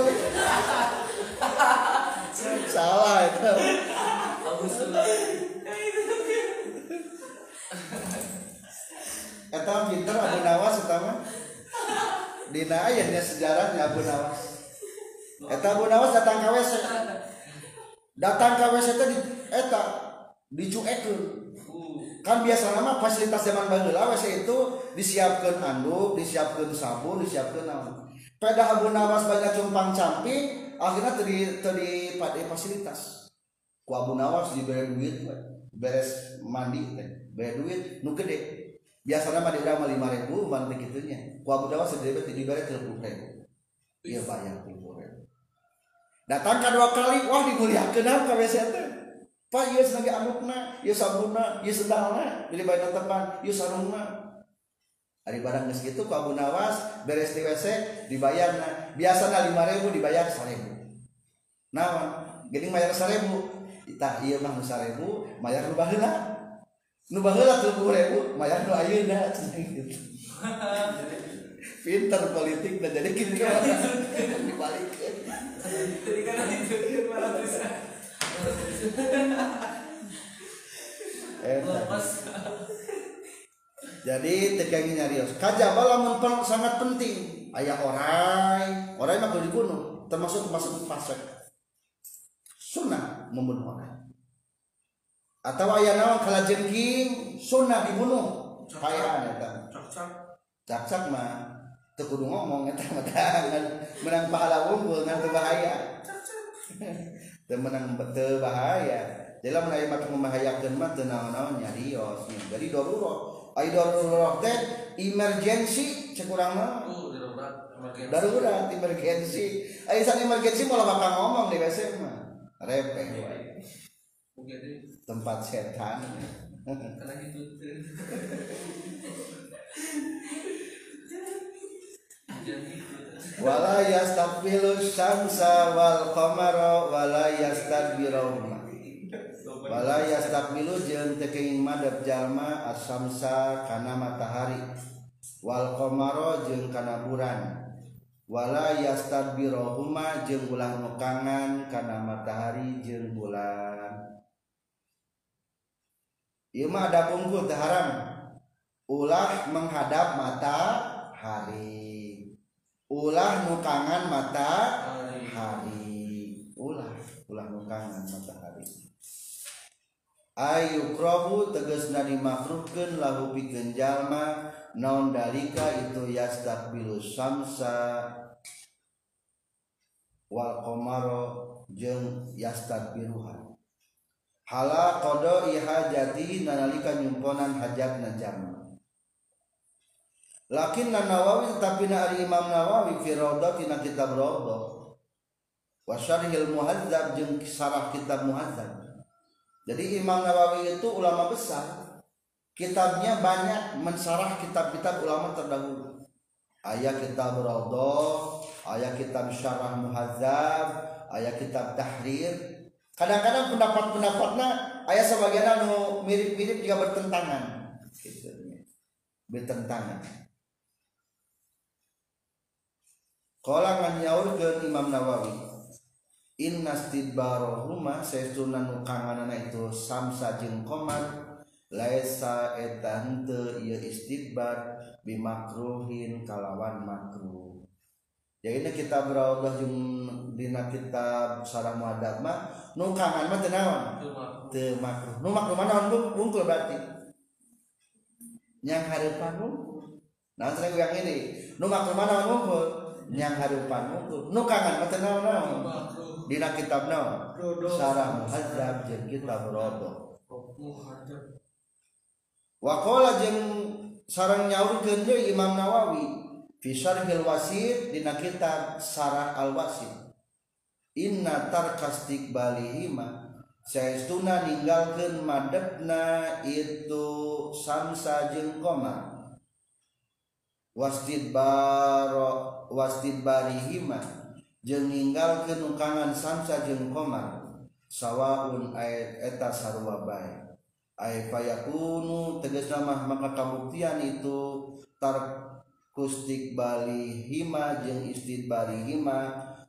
salah itu Eta pinter Abu Nawas eta mah. Dina aya nya Abu Nawas. Eta Abu Nawas datang ka WC. Datang ka WC teh di eta dicuekeun. Kan biasa nama fasilitas zaman baheula WC itu disiapkeun anduk, disiapkeun sabun, disiapkeun naon. Pada Abu Nawas banyak cumpang camping, akhirnya tadi tadi pada fasilitas. Ku Abu Nawas diberi duit, beres mandi teh, beri duit nu gede. Biasanya mah di urang mah lima ribu mantek gitunya ku abu dawas sedih di diberi tiga ribu. Dia bayar tiga ribu. Datang kedua kali wah dimuliakeun ka WC teh. Pak ieu sebagai anukna ieu sabunna ieu sendalna jadi bayar teman ieu sarungna. Ari barang geus kitu ku Abu Nawas beres di WC dibayarna. Biasana lima ribu dibayar seribu. Naon? Geuning bayar seribu tah ieu mah nu seribu bayar nu baheula. Nu baheula tujuh ribu mayar nu ayeuna. Gitu pinter politik dan jadi gitu dibalikin.
Jadi kan itu malah lepas
jadi tekangi nyarios kajaba lamun sangat penting. Ayah orai. Orai mah kudu dibunuh termasuk masuk fasik sunnah membunuh orang atau ayah naon kalau jengking sunnah dibunuh. Payah eta cak-cak. Mah teu kudu ngomong eta mah menang pahala unggul ngan teu bahaya. Teu menang teu bahaya. Jadi lamun aya make membahayakeun mah teu naon-naon nya rios jadi darurat ai darurat teh emergency cekurang mah.
Oh, darurat emergency.
Ai san emergency malah bakal ngomong di WC mah. repeh. Tempat setan. Wala yastaqbilu syamsa wal qamara wala yastadbiruna wala yastaqbilu jeung teu keuing madep jalma asamsa kana matahari. Wal qamara jeung kana bulan wala yastadbirohuma jeung ulah nukangan kana matahari jeung bulan. Ieu mah ada pungkul teh haram. Ulah menghadap matahari. Ulah nukangan matahari. Ulah ulah nukangan matahari. Ayu krohu teges nadi makruhkeun lahu pikeun jalma naon dalika itu yastakbilu samsa. Wal qamara jeung yastakbiruha hala qada ihajati nalika nyumponan hajatna jalma Lakin Nawawi tetapi na ari Imam Nawawi fi tina kitab Rawdah wa syarhil muhadzab jeung sarah kitab muhadzab. Jadi Imam Nawawi itu ulama besar. Kitabnya banyak mensarah kitab-kitab ulama terdahulu. Ayat kitab Rawdah, ayat kitab syarah muhadzab, ayat kitab tahrir. Kadang-kadang pendapat-pendapatnya ayat sebagian anu mirip-mirip juga bertentangan. Gitu. Bertentangan. Kala nganyaurkeun Imam Nawawi Inna stidbarahuma saestuna nu kanganana itu samsa jeung qamar laisa eta henteu ieu istidbar bimakruhin kalawan makruh. Jadi kita berawdah jeung dina kitab sarah muadab mah nu kangen mah teu naon? Teu makruh. Nu makruh mah naon bungkul berarti? Yang hareupan bungkul. Nah, sering yang ini, nu makruh mah naon bungkul? yang harupan itu nukangan mata naon naon dina kitab naon sarah muhadzab jeung kitab rodo wa qala jeung sareng nyaurkeun deui Imam Nawawi Fisarhil wasid dina kitab Sarah al-Wasid Inna tarkastik balihima Saestuna ninggalkan madepna itu samsa jeung koma Wasdid baro wasdid barihima jeung ninggalkeun ukangan samsa jeung koma sawaun ayat eta sarua bae. Ay fayakunu tegas mah maka kabuktian itu tar kustik balihima jeung istidbarihima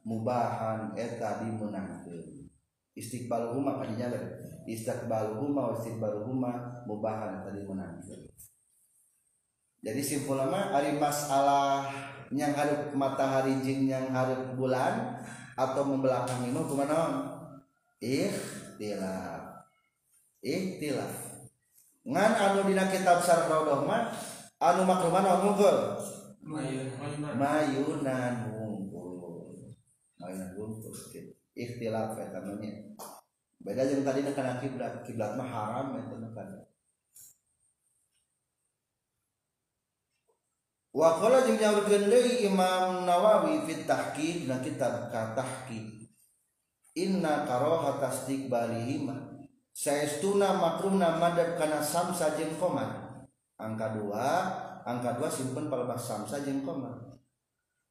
mubahan eta dimenangkeun istiqbaluhuma kadinya istiqbaluhuma wa istidbaruhuma mubahan eta dimenangkeun jadi simpul nama ari masalah yang harus matahari jing yang harus bulan atau membelakangi kumaha naon ikhtilaf. Ikhtilaf. Ngan anu dina kitab sarh raudhah mah anu makruh naon mungkul? Mayunan. Mungkul. Mayunan mungkul ikhtilaf eta namanya beda jeung tadi kana kiblat kiblat mah haram eta kana Wa qala jeung nyaurkeun deui Imam Nawawi fit tahqiq na kitab ka tahqiq. Inna karaha tasdiqbalihima saestuna makruhna madad kana samsa jeung qamar. Angka 2, angka 2 simpen palebah samsa jeung qamar.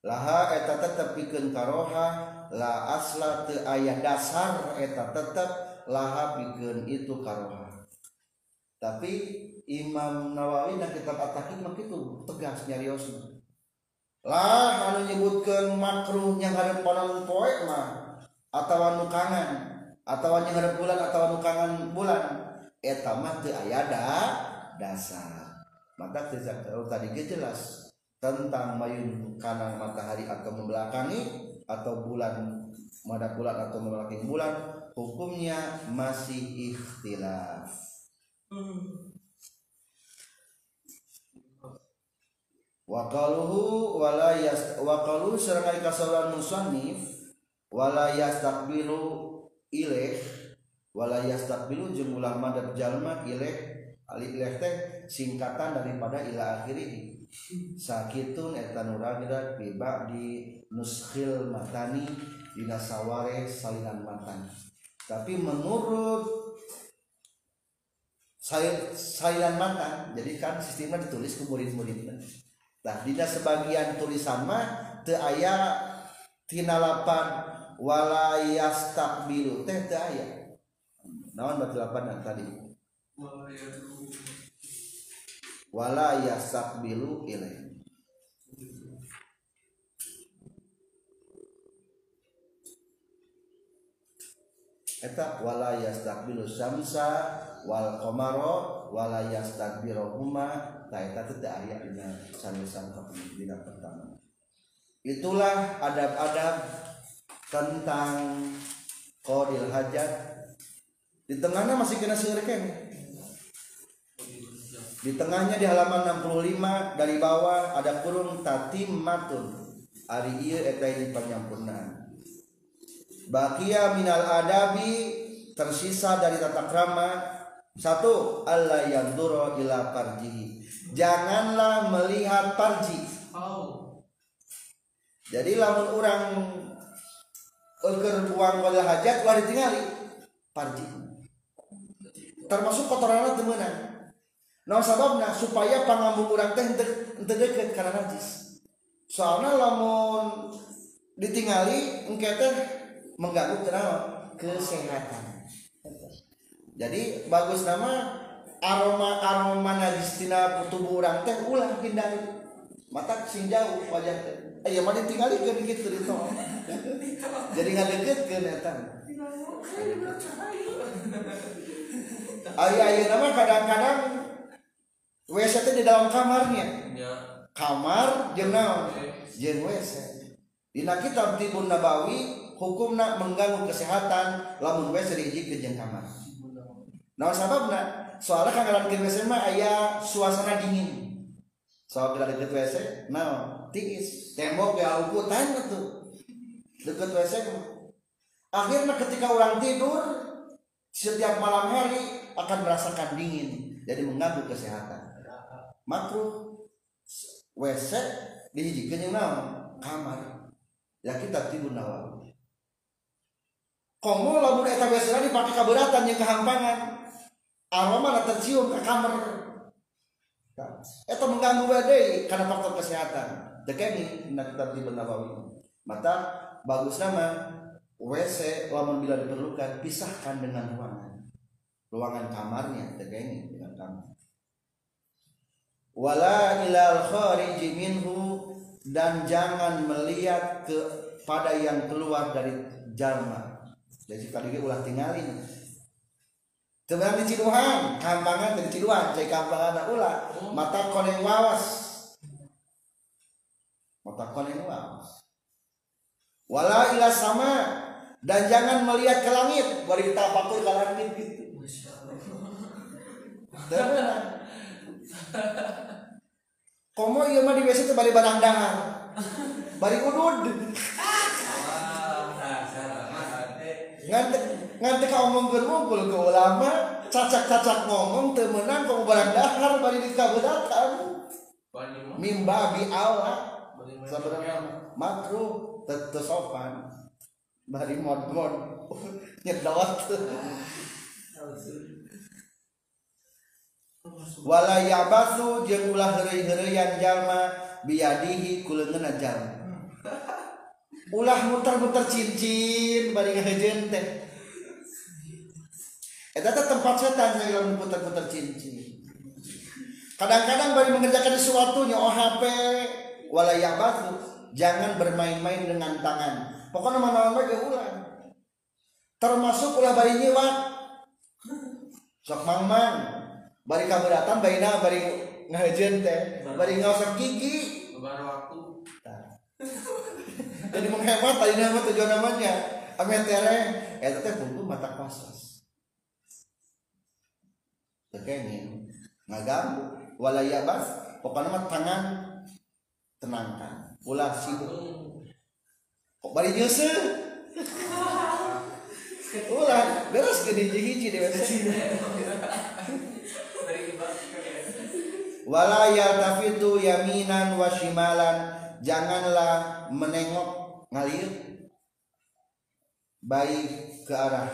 Laha eta tetep pikeun karoha la asla teu aya dasar eta tetep laha pikeun itu karoha. Tapi Imam Nawawi dan kitab At-Tahqiq mah kitu tegas nyarios lah anu nyebutkeun makruh yang hareup panon poe mah atawa nu kangen atawa yang hareup bulan atawa nu kangen bulan eta mah teu aya da dasar maka tadi ge jelas tentang mayun kana matahari akan membelakangi atau bulan mada bulan atau membelakangi bulan hukumnya masih ikhtilaf. Waqaluhu wala yas waqalu sareng ari kasawan musannif wala yastaqbilu ilaih wala yastakbilu jeung ulah madad jalma ileh ali ileh teh singkatan daripada ila akhirih. Sakitun eta nuragira tiba di nuskhil matani dina saware salinan matan tapi menurut saya salinan matan jadi kan sistemnya ditulis ke murid-muridnya. Nah dina sebagian tulisan mah teu aya tina lapan wala yastakbilu teh teu aya. Naon batu tadi wala yastakbilu ilaih eta wala yastakbilu samsa wal qamara wala yastakbiruhuma ta eta teh aya dina sanusan dina pertama. Itulah adab-adab tentang qadil hajat. Di tengahnya masih kena sirken di tengahnya di halaman 65 dari bawah ada kurung tatimmatun ari ieu eta ini penyampurnaan bakia minal adabi tersisa dari tata krama. Satu Allah yang duro ila parjihi janganlah melihat parji jadi lamun orang Eger uang wala hajat wala ditingali parji termasuk kotoran temenan Nah sababnya supaya pangambung orang teh ente deket karena najis. Soalnya lamun ditingali engke teh mengganggu kenal kesehatan. Jadi bagus nama aroma aroma najis tina tubuh orang teh ulah hindari. Mata sing jauh wajah teh. Eh, mah ditingali ke dikit teu ditol. Jadi ngadeket ke netan. Ayo ayo ah, nama kadang-kadang WC itu di dalam kamarnya.
Ya.
kamar jeung naon? Jeung WC dina kitab tibun nabawi hukumna mengganggu kesehatan lamun WC diiji jeung kamar. Nah sababna? Soalnya kan dalam WC mah aya suasana dingin. Soal kita deket WC nah tiis. Tembok ya ukutan tuh. Deket WC mah. akhirnya ketika orang tidur setiap malam hari akan merasakan dingin jadi mengganggu kesehatan makruh WC dihijikeun yang naon kamar. Ya kita tidur nawawi komo lamun eta WC na dipake kaberatan yang kehampangan. Aroma tercium ke kamar. Eta mengganggu bae karena faktor kesehatan. Dekeni hendak kita tidur nawawi. Maka bagus nama. WC lamun bila diperlukan pisahkan dengan ruangan. Ruangan kamarnya dekeni dengan kamar wala ilal khariji minhu dan jangan melihat kepada yang keluar dari jalma jadi tadi ulah tinggalin. Sebenarnya di Ciduhan, kampangan dari Ciduhan, cek kampangan ulah, mata koneng wawas, mata koneng wawas. Wala ila sama dan jangan melihat ke langit, bari tapakur ke langit gitu. Komo ieu mah di WC teh bari barangdangan. Bari udud. Ngante ngante ka omong ngumpul ke ulama, cacak-cacak ngomong teu meunang komo barang dahar bari dikabudatan. Mimba bi Allah. Sebenarnya makruh teu sopan. Bari mod-mod nyedot. wala yabasu jeung ulah heureuy-heureuyan jalma biadihi ku leungeunna jalma ulah muter-muter cincin bari ngahejeun teh. Eta teh tempat setan yang muter-muter cincin. Kadang-kadang bari mengerjakan sesuatu nyo HP wala yabasu jangan bermain-main dengan tangan. Pokoknya mana mana ge ulah. Termasuk ulah bari nyiwat sok mang-mang. Bari kaberatan baina bari ngajeun teh. Bari ngosok gigi.
Beberapa waktu.
jadi menghemat tadi nama tujuan namanya. Ame tereng eta teh pungku mata kosas tekengin ngaganggu wala yabas pokoknya mah tangan tenangkan. Ulah sibuk kok bari nyeuseut ulah beres ke di WC wala yaltafitu yaminan wa shimalan. Janganlah menengok ngalir baik ke arah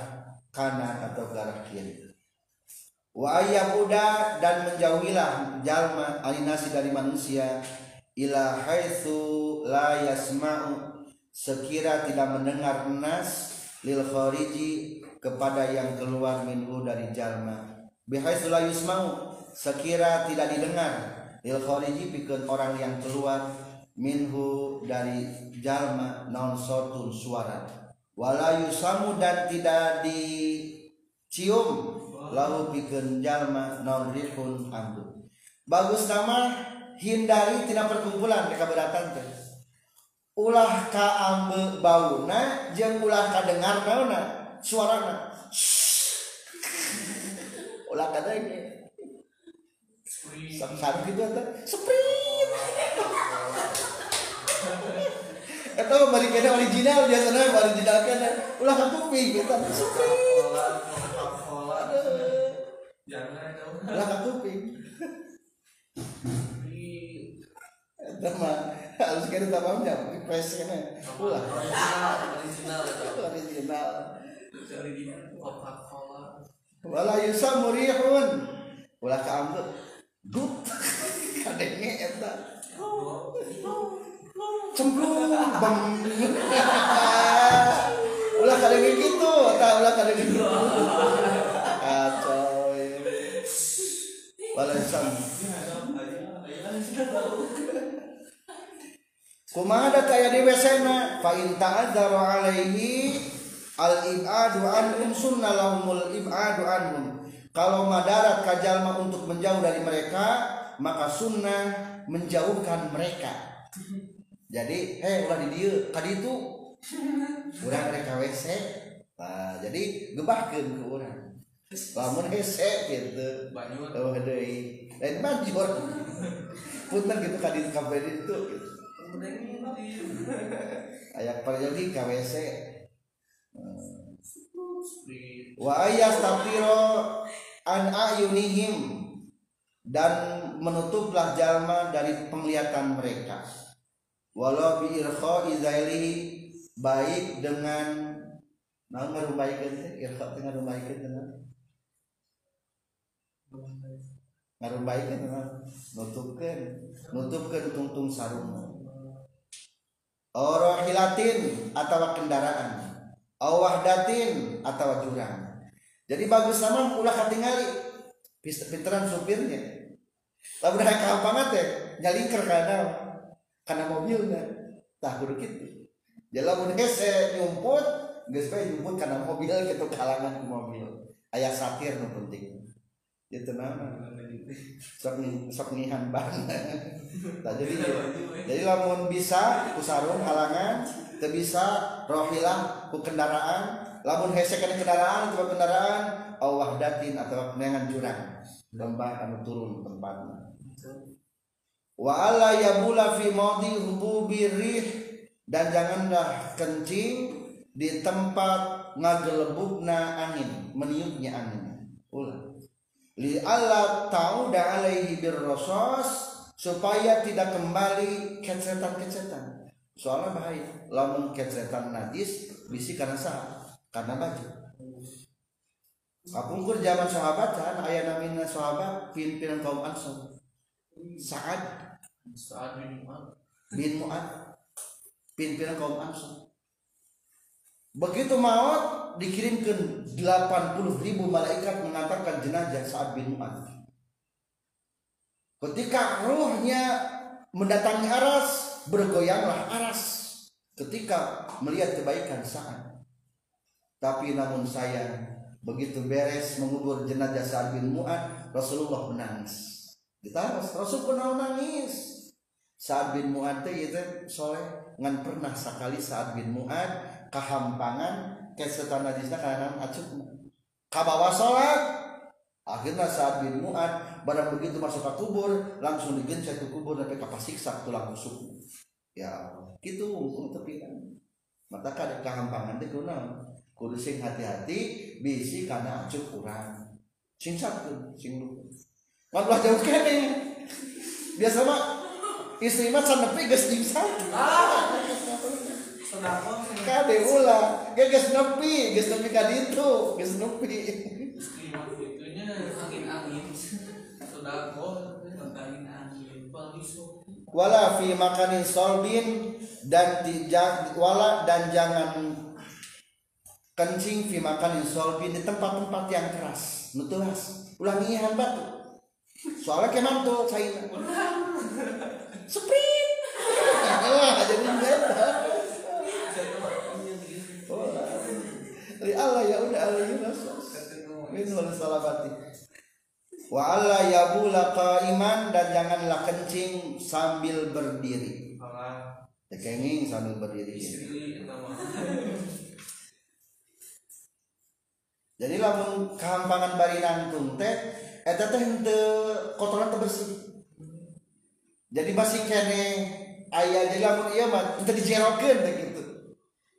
kanan atau ke arah kiri. Wa ayyabuda dan menjauhilah jalma alinasi dari manusia ila haitsu la yasma'u sekira tidak mendengar nas lil khariji kepada yang keluar minhu dari jalma. Bihaitsu la yusma'u sekira tidak didengar. Lil khariji pikeun orang yang keluar minhu dari jalma non sotun suara. Wala yusamu dan tidak dicium. Lahu pikeun jalma non rihun ambu bagus nama hindari tidak perkumpulan mereka berdatang teh. Ulah ka ambe bauna jeung ulah ka dengar naona suarana. Ulah ka dengar Sam gitu atau sprint. Mah balik kena original biasanya original kan ulah ka kuping gitu. Sprint. Ulah ka kuping. Eta mah harus kena tamamnya press kena. Ulah original. Wala yusamu rihun. Ulah ka Dut. Kadenge eta. cemplung bang ulah kadang gitu tak ulah kadang gitu kacau ya. balasan kumaha da kaya di WC na fa in ta'adzara alaihi al ibadu anhum sunnah lahumul ibadu anhum kalau madarat kajalma untuk menjauh dari mereka maka sunnah menjauhkan mereka. Jadi eh ulah di dieu ka ditu urang rek ka WC. Nah, jadi gebahkeun ke urang lamun hese gitu.
Banyur.
oh deui lain banjur punten gitu ka ditu ka ditu gitu. Aya perjadi ka WC. Wa ayastafiro an ayunihim. Dan menutuplah jalma dari penglihatan mereka. Walau bi irkha izailihi baik dengan ngarubaikeun teh? Irkha teh ngarubaikeun teh ngarubaikeun teh nutupkeun. Nutupkeun tungtung sarung. Orohilatin atau kendaraan. Awahdatin atau jurang jadi bagus sama ulah katingali pinteran supirnya lamun hayang kampangan teh nyalingker kana kana mobilnya tah kudu kitu jadi lamun hese nyumput geus bae nyumput kana mobil gitu kalangan mobil. Aya satir nu penting. Itu nama. Sok sok nihan banget. Nah, jadi jadi lamun bisa ku sarung halangan teu bisa rohilah ku kendaraan lamun hese kana kendaraan atau kendaraan aw wahdatin atau kenangan jurang. Lembah anu turun tempatna. Wa alla yabula fi maudi hububi rih dan janganlah kencing di tempat ngagelebukna angin meniupnya angin. Ulah li alla tauda alaihi birrosos supaya tidak kembali kecetan-kecetan soalnya bahaya lamun kecetan najis bisi karena sah karena baju Kapungkur zaman sahabat kan? Ayah namina sahabat pimpinan kaum ansor Saad.
Saat minuman.
bin Mu'ad. Pimpinan kaum ansor begitu maut dikirimkan 80 ribu malaikat mengantarkan jenazah Saad bin Mu'ad. Ketika ruhnya mendatangi aras bergoyanglah aras ketika melihat kebaikan Saad tapi namun sayang begitu beres mengubur jenazah Sa'ad bin Mu'ad Rasulullah menangis. Kita Rasul pernah nangis. Sa'ad bin Mu'ad itu soleh ngan pernah sekali Sa'ad bin Mu'ad kehampangan kesetan najisna karena acuh kabawa sholat. Akhirnya Sa'ad bin Mu'ad barang begitu masuk ke kubur langsung digencet ke kubur sampai kapasiksa tulang rusuk. Ya gitu untung tepi kan. Mata kada kehampangan teh kunaon kudu sing hati-hati bisi karena acuh kurang sing satu sing lupa malah jauh kene biasa mah istri mah can nepi geus dimsal
Sedangkan
kade ulah ge geus nepi geus nepi ka ditu geus nepi
Lima itunya angin-angin. Sodako, angin angin.
Wala fi makanin solbin dan tidak wala dan jangan kencing fi makanin solbin di tempat-tempat yang keras. Nutulas ulangi han batu soalnya keman tuh saya sprint jadi beda Li Allah ya udah Yunus min wal salabati. Wa alla yabula qaiman dan janganlah kencing sambil berdiri. Tekenging sambil berdiri jadi lamun kehampangan bari nangtung teh eta teh henteu kotoran teh bersih jadi masih kene aya jadi lamun ieu mah henteu dijerokeun teh gitu.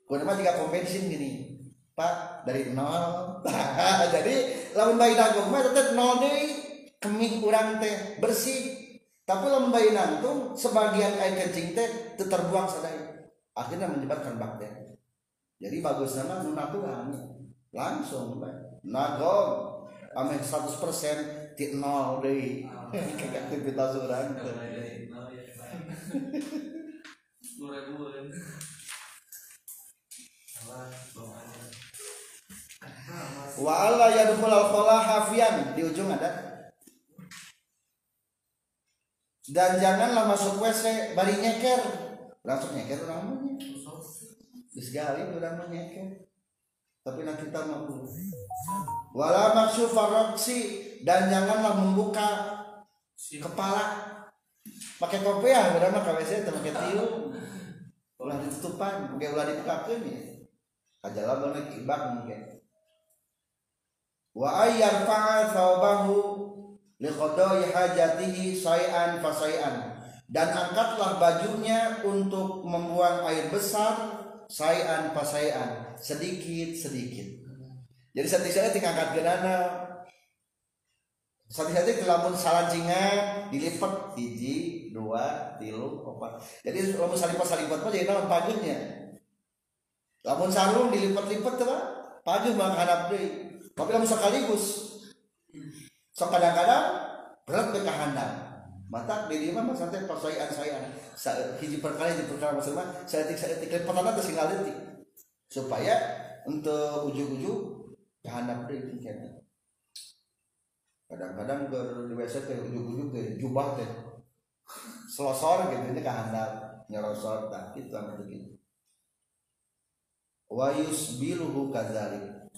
Kudu mah tiga pom bensin gini. Pak dari nol. Jadi lamun bayi nangtung mah tetep nol deui kemih urang teh bersih. Tapi lamun bayi nangtung sebagian air kencing teh teu terbuang sadaya akhirnya menyebabkan bakteri jadi bagus nama natural langsung nagong ame 100% ti nol deui aktivitas
Malah bawaan
wa alla yadkhul al hafian. Di ujung ada. Dan janganlah masuk WC bari nyeker. Langsung nyeker orang mah Geus gali urang mah nyeker tapi nak kita mampu. Wala maksu faroksi dan janganlah membuka kepala. Pakai kopiah urang mah ka WC teu make tiung ulah ditutupan ge ulah dibukakeun ya. Kajala bener ibak mungkin. Wa ayyar fa'a thawbahu li qada'i hajatihi say'an fa say'an. Dan angkatlah bajunya untuk membuang air besar say'an fa say'an sedikit sedikit. Jadi satu-satu tinggal angkat genana satu-satu lamun salancingan dilipat hiji dua tilu opat jadi lamun salipat salipat mah jadi naon? Pajunya lamun sarung dilipat-lipat tuh paju mah hadap deui. Tapi lamun sekaligus sok kadang-kadang berat ke mata di dia mah santai persoalan saya Sa- hiji perkara hiji perkara maksudnya seetik seetik lipatan itu singal detik supaya untuk ujung-ujung kahandap deui kayaknya kadang-kadang ke di WC ujung-ujung ke jubah teh. Selosor gitu ini kahandap nyerosor tak itu yang begitu wa yusbiluhu kadzalik.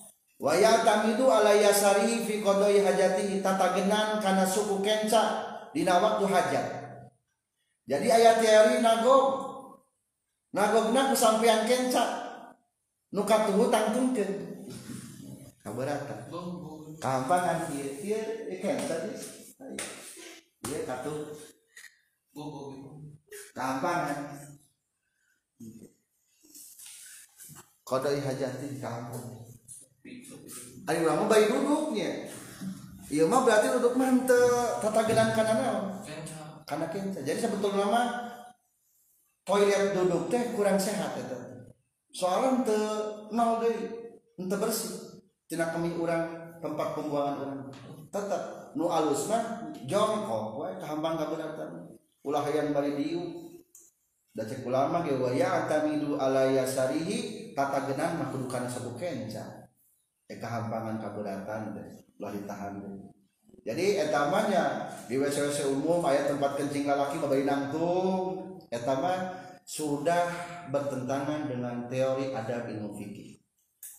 Wa yatamidu ala yasarihi fi qadai hajatihi tatagenan kana suku kenca dina waktu hajat. Jadi ayat teori nagog. Nagogna ku sampean kenca. Nu katuhu tangtungkeun kabarata kampangan ieu ieu ieu kenca dis ieu katuh. Kampangan. Qadai hajati kampung. Ari urang bayi duduknya. Iya mah berarti duduk mah teu tatagenan kana naon? Kana kenca. Jadi sebetulnya mah toilet duduk teh kurang sehat eta. Soalnya teu nol deui, teu bersih. Tina kami urang tempat pembuangan urang. Tetep nu alus mah jongkok we kahambang kabeuratan. Ulah hayang bari diu. Da cek ulama ge wa ya tamidu ala yasarihi tatagenan mah kudu kana sabu kenca. Eka hampangan kaberatan deh, ulah ditahan. Jadi etamanya di WC-WC umum ayat tempat kencing lalaki babari nangtung, etama sudah bertentangan dengan teori adab ilmu fikih.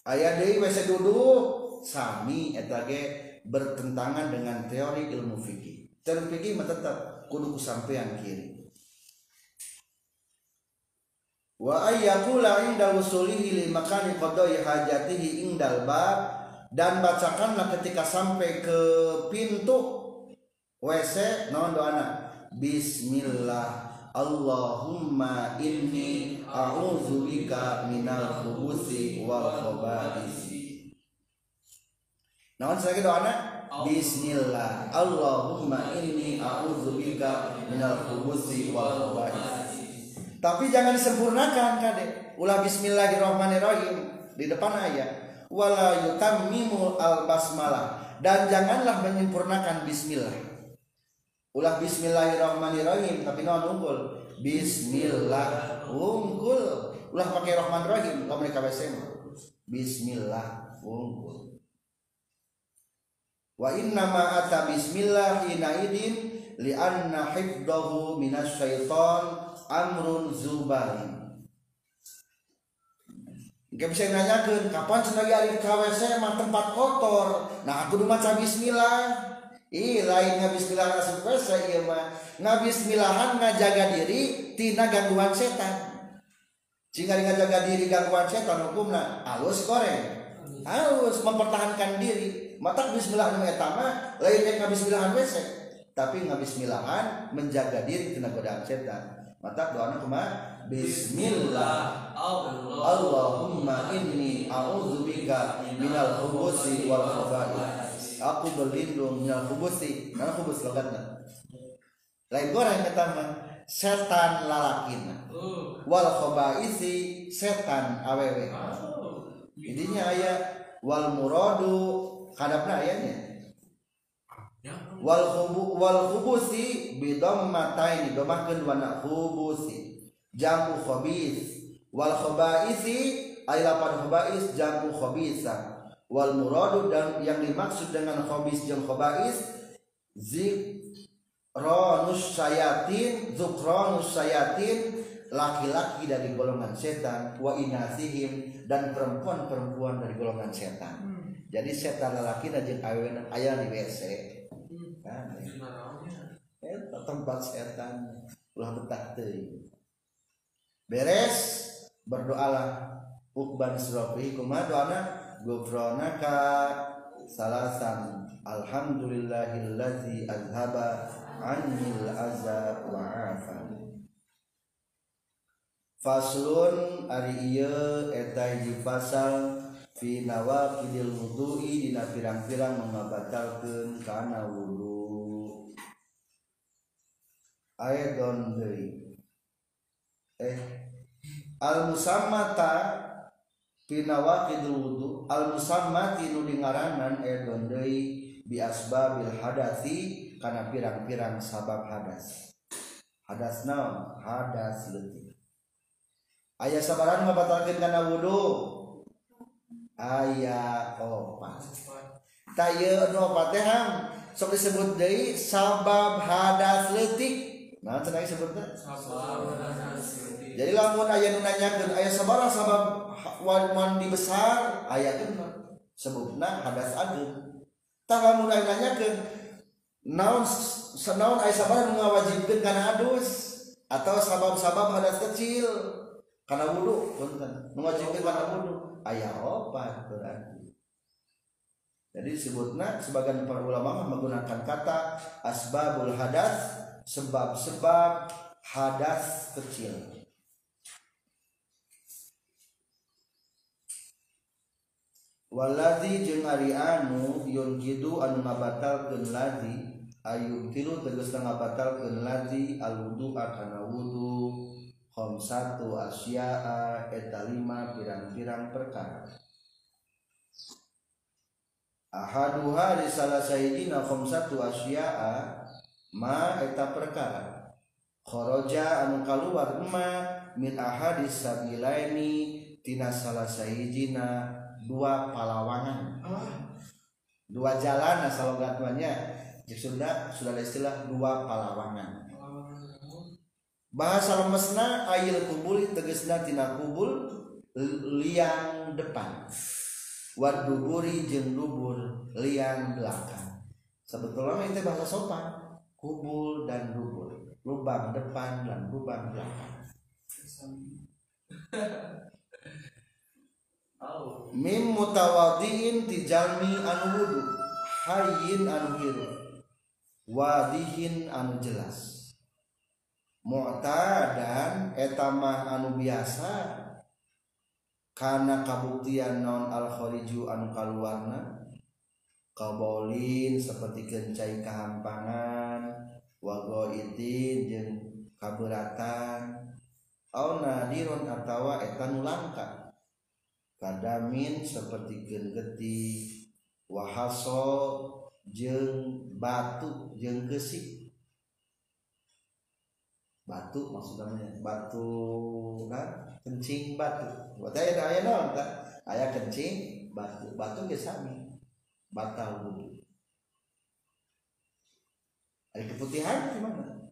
Ayat di WC duduk sami eta ge bertentangan dengan teori ilmu fikih. Teori fikih tetap kudu kusampean kiri. wa ayyakula inda wusulihi li makani hajatihi indal bab dan bacakanlah ketika sampai ke pintu WC naon doana bismillah Allahumma inni a'udzubika minal khubuthi wal khaba'is Naon lagi doana? Bismillah. Allahumma inni a'udzubika minal khubuthi wal khaba'is. Tapi jangan disempurnakan kade. Ulah bismillahirrahmanirrahim di depan ayat. Wala yutammimu al basmalah dan janganlah menyempurnakan bismillah. Ulah bismillahirrahmanirrahim tapi naon unggul? Bismillah unggul. Ulah pakai rahman rahim kalau mereka Bismillah unggul wa inna ma ata bismillah hina idin li anna hifdahu minas syaiton amrun zubarin Gak bisa nanyakan kapan senagi ari KWC mah tempat kotor. Nah aku udah maca bismillah. Ih lain nga bismillah asup WC ieu mah. Nga bismillahan ngajaga diri tina gangguan setan. Jika ngajaga diri gangguan setan hukumna alus goreng. Halus mempertahankan diri mata bismillah nu eta mah lain yang bismillahan WC tapi ngabismillahan menjaga diri kena godaan setan mata doanya kumaha bismillah. Allahumma inni a'udzubika minal khubuthi wal khaba'ith aku berlindung minal khubuthi karena khubus logatna lain goreng eta mah setan lalakina wal khaba'isi setan awewe. Intinya aya wal muradu hadapna ayatnya wal khubu wal khubusi bidammataini domahkeun wana khubusi jamu khabis. Wal khabaisi ay lapan khabais jamu khabisa. Wal muradu dan yang dimaksud dengan khabis jeung khabais zikranus sayatin zukranus sayatin laki-laki dari golongan setan wa inasihim dan perempuan-perempuan dari golongan setan. Jadi setan lelaki dan awewe ayah di WC kan ya. tempat setan ulah betah teuing beres. Berdoalah. Ukban surafi. Kumaha doana gufronaka salasan. Alhamdulillahillazi azhaba anil azab wa afan faslun ari ieu eta hiji fasal fi nawaqidil wudu'i dina pirang-pirang mengabatalkeun kana wudu. Aidon deui eh al musammata pina waqidul wudu al musammati nu dingaranan eh deui bi asbabil hadasi kana pirang-pirang sabab hadas. Hadas naon? Hadas leutik. Aya sabaran ngabatalkeun kana wudu? Aya opat. Tayeu nu opat teh sok disebut deui sabab hadas leutik. Nah cenah disebutna jadi lamun aya nu nanyakeun aya sabaraha sabab mandi besar aya keuna sebutna hadas ageung tah lamun aya nanyakeun naon naon aya sabaraha nu ngawajibkeun kana adus? Atau sabab-sabab hadas kecil? Karena wudhu punten nu ngawajibkeun kana wudhu ayah opat berarti. Jadi disebutnya sebagian para ulama menggunakan kata asbabul hadas sebab-sebab hadas kecil. Waladhi jeung ari anu yunjidu anu ngabatalkeun ladzi ayum tilu tegas ngabatalkeun ladzi al wudu. Kana wudu satu asya'a eta lima pirang-pirang perkara. Ahaduha di salah sayidina satu asya'a ma eta perkara. Khoroja anu kaluar ma min ahadis sabilaini tina salah sahijina dua palawangan. Dua jalan asal gatwanya sudah sudah ada istilah dua palawangan. Bahasa lemesna ayil kubul tegesna tina kubul liang depan. Waduburi jeng dubur liang belakang. Sebetulnya itu bahasa sopan. Kubul dan dubur lubang depan dan lubang belakang. Mim mutawadiin tijalmi anu wudu. Hayyin anu hiru. Wadihin anu jelas. Mu'tadan eta mah anu biasa. Karena kabuktian non al khariju anu kaluarna kabolin seperti kencai kehampangan wagoitin jeung kaberatan. Au nadirun atawa eta nu langka. Kadamin seperti geti wahaso jeung batu jeung gesik batu maksudnya batu kan? Kencing batu buat aya aya naon tah aya kencing batu batu sami batal wudu ada keputihan gimana?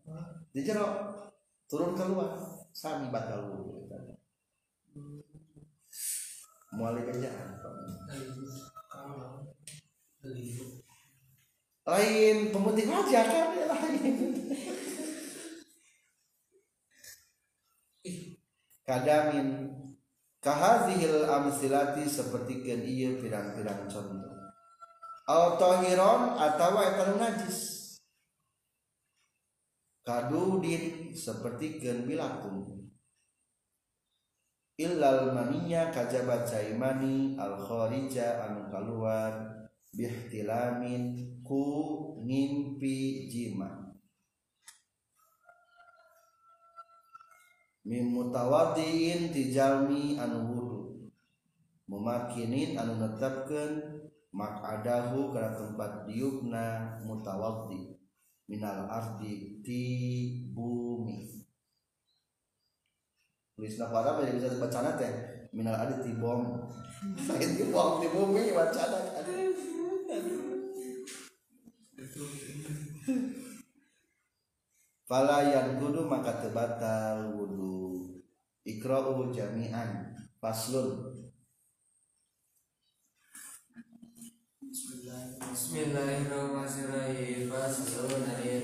Di jero turun keluar. Sami batal wudu mulai kerjaan lain pemutih aja kan? Lain. Kadamin kahazihil amsilati seperti kan iya pirang-pirang contoh autohiron atau eta najis. Kadudin seperti kan bilakum. Illal maninya kajabat caimani al kharija anu kaluar bihtilamin ku ngimpi jima. Min mutawaddiin tijalmi anu wudu. Mumakinin anu netepkeun makadahu kana tempat diukna mutawaddi minal ardi ti bumi. Tulisna pada jadi bisa bacana teh? Minal ardi ti bom. Lain ti bom ti bumi bacana Fala yang kudu maka tebatal wudu. Ikra'u jami'an. Faslun
Bismillahirrahmanirrahim. Faslun dari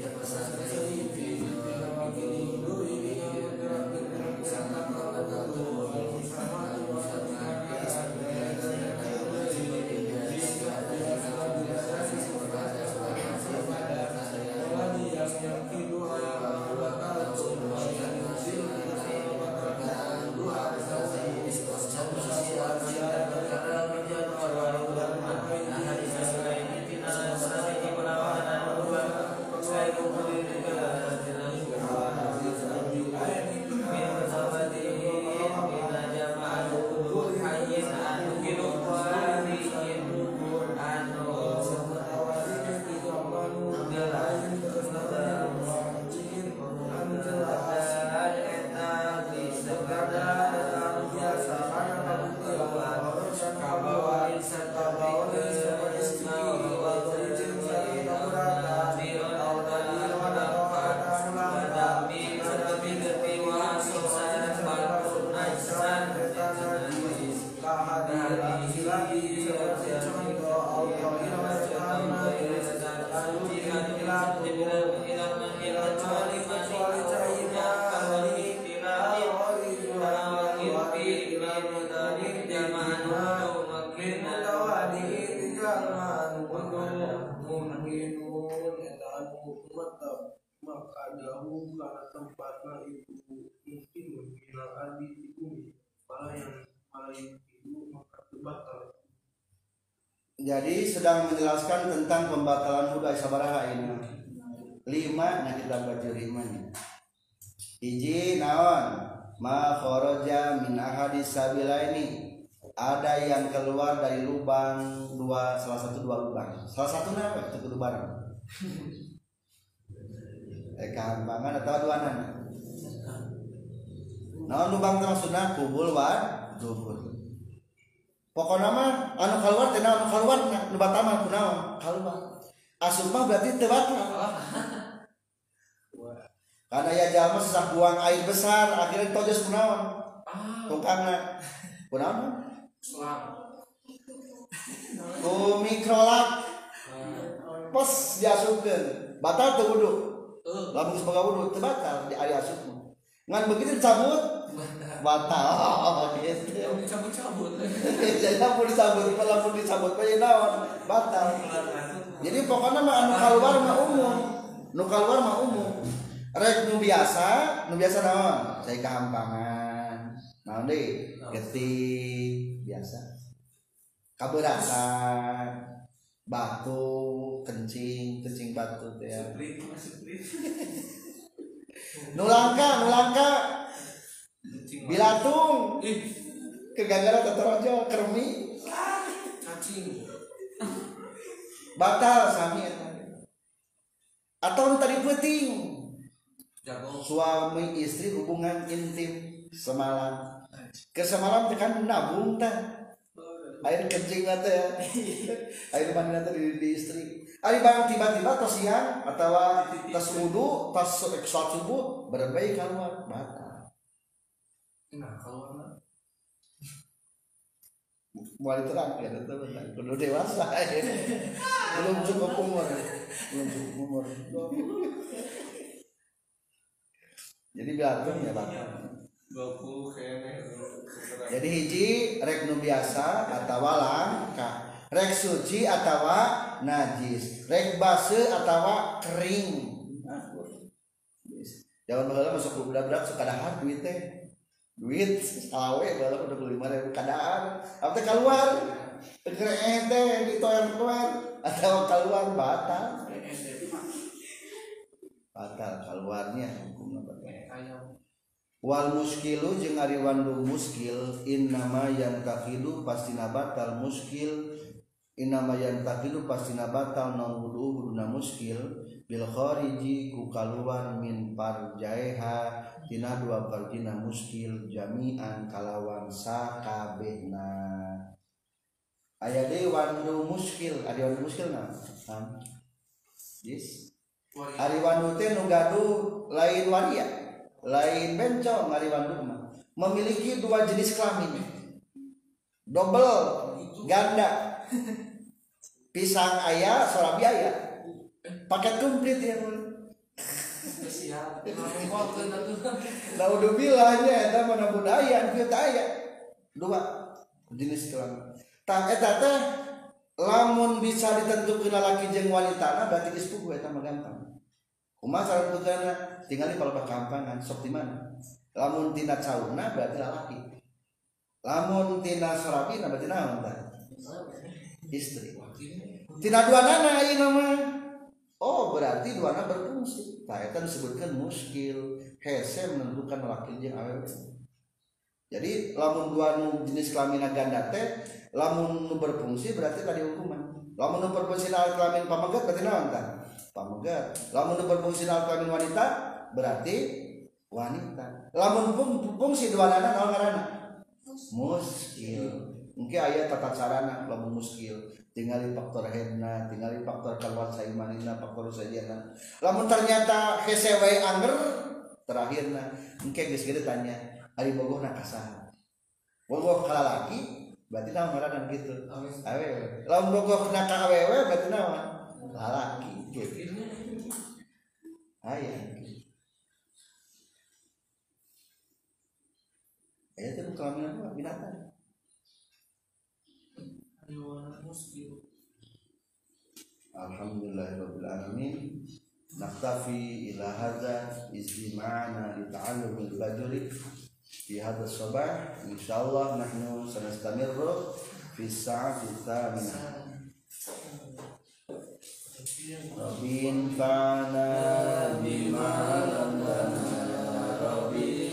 Jadi sedang menjelaskan tentang pembatalan wudhu sabaraha ini. Lima nah kita baca limanya. Iji naon ma kharaja min ahadis sabilaini ada yang keluar dari lubang dua salah satu dua lubang. Salah satu apa? Itu. Eh kehambangan atau aduanan nah Naon bang maksudna? Kubul wa zuhur. Pokoknya mah anu keluar teh anu keluar nu batama kunaon keluar asup mah berarti teu batal karena ya jalma sesak buang air besar akhirnya tojos kunaon tukangna. Kunaon ku mikrolak pos diasupkeun. Batal teu wudu. Lamun sebagai wudu teu batal di ari asup. Ngan begitu dicabut batal. Gitu.
Cabut-cabut.
Disambut, kalau pun disambut kayak naon? Batal. Jadi pokoknya mah anu keluar mah umum, nu keluar mah umum. rek nu biasa nu biasa naon? Saya kehampangan. Naon deh? Getih biasa. Kaberasan batu kencing kencing batu teh ya. Nu langka nu langka bilatung. Kegagalan tetorojo kermi.
Cacing
batal sami. Atau tadi penting suami istri hubungan intim semalam. Ke semalam tekan nabung teh air kencing mata ya. Air mandi nanti di, di istri. Ari bang tiba-tiba tos siang atau tos wudhu tos sholat subuh berbaik keluar batal
nah kalau mana
mulai terang ya kudu dewasa ya. belum cukup umur. Belum cukup umur. Jadi biarkan ya batal jadi hiji rek nu biasa atau langka rek suci atau najis rek base atau kering Jangan baheula masuk budak berat suka dahar duit teh. Duit awe baheula udah beli lima ribu kadaan. Apa keluar? Teger ente di toilet keluar atau keluar batal. Batal keluarnya hukumna batal.
ayam
Wal muskilu jeung ari wandu muskil innama yang takidu pasti batal muskil. Innama yang takidu pasti batal non wudu wuduna muskil. Bil khariji ku kaluar min parjaiha tina dua parjina muskil jami'an kalawan sakabehna. Aya deui wandu muskil ari wandu muskil na? Yes. Ari wandu teh nu gaduh lain waria. Lain bencong wandu mah. Memiliki dua jenis kelamin. Double ganda. Pisang ayah sorabi ayah. Paket komplit ya Nah udah bilangnya eta mana budaya kita aya dua jenis kelamin. Tah eta teh lamun bisa ditentukeun laki jeung wanita nah berarti geus puguh eta mah gampang. Kumaha cara tentukeunna? Tinggal di paloba kampangan sok di mana. Lamun tina cauna berarti laki. Lamun tina sorabina berarti naon? Istri. Tina dua nana ieu mah. Oh berarti dua nana berfungsi. Nah itu disebutkan muskil. Hese menentukan laki jeung awewe. Jadi lamun dua nu jenis kelamin ganda teh lamun nu berfungsi berarti tadi hukuman. Lamun nu berfungsi na kelamin pamegat berarti naon? Pamegat. Lamun berfungsi kelamin wanita berarti wanita. Lamun pun fungsi dua nana naon ngaranna? Muskil. Mungkin ayat tata carana lamun muskil tinggali faktor hedna, tinggali faktor keluar saimanina, faktor sajana. Lamun ternyata hese wae anger terakhirna engke geus kieu tanya ari bogoh na kasaha. Bogoh lalaki berarti naon ngaranna gitu. Awewe. Lamun bogoh na ka awewe berarti naon? Lalaki gitu. Aya. Aya teh kelamin apa binatang. Alamin. Naktafi ila hadza istima'ana li ta'allumil fajri fi hadha sabah. Insyaallah nahnu sanastamirru fi sa'ati tsaminah. Rabbin fa'na bima lamana Rabbi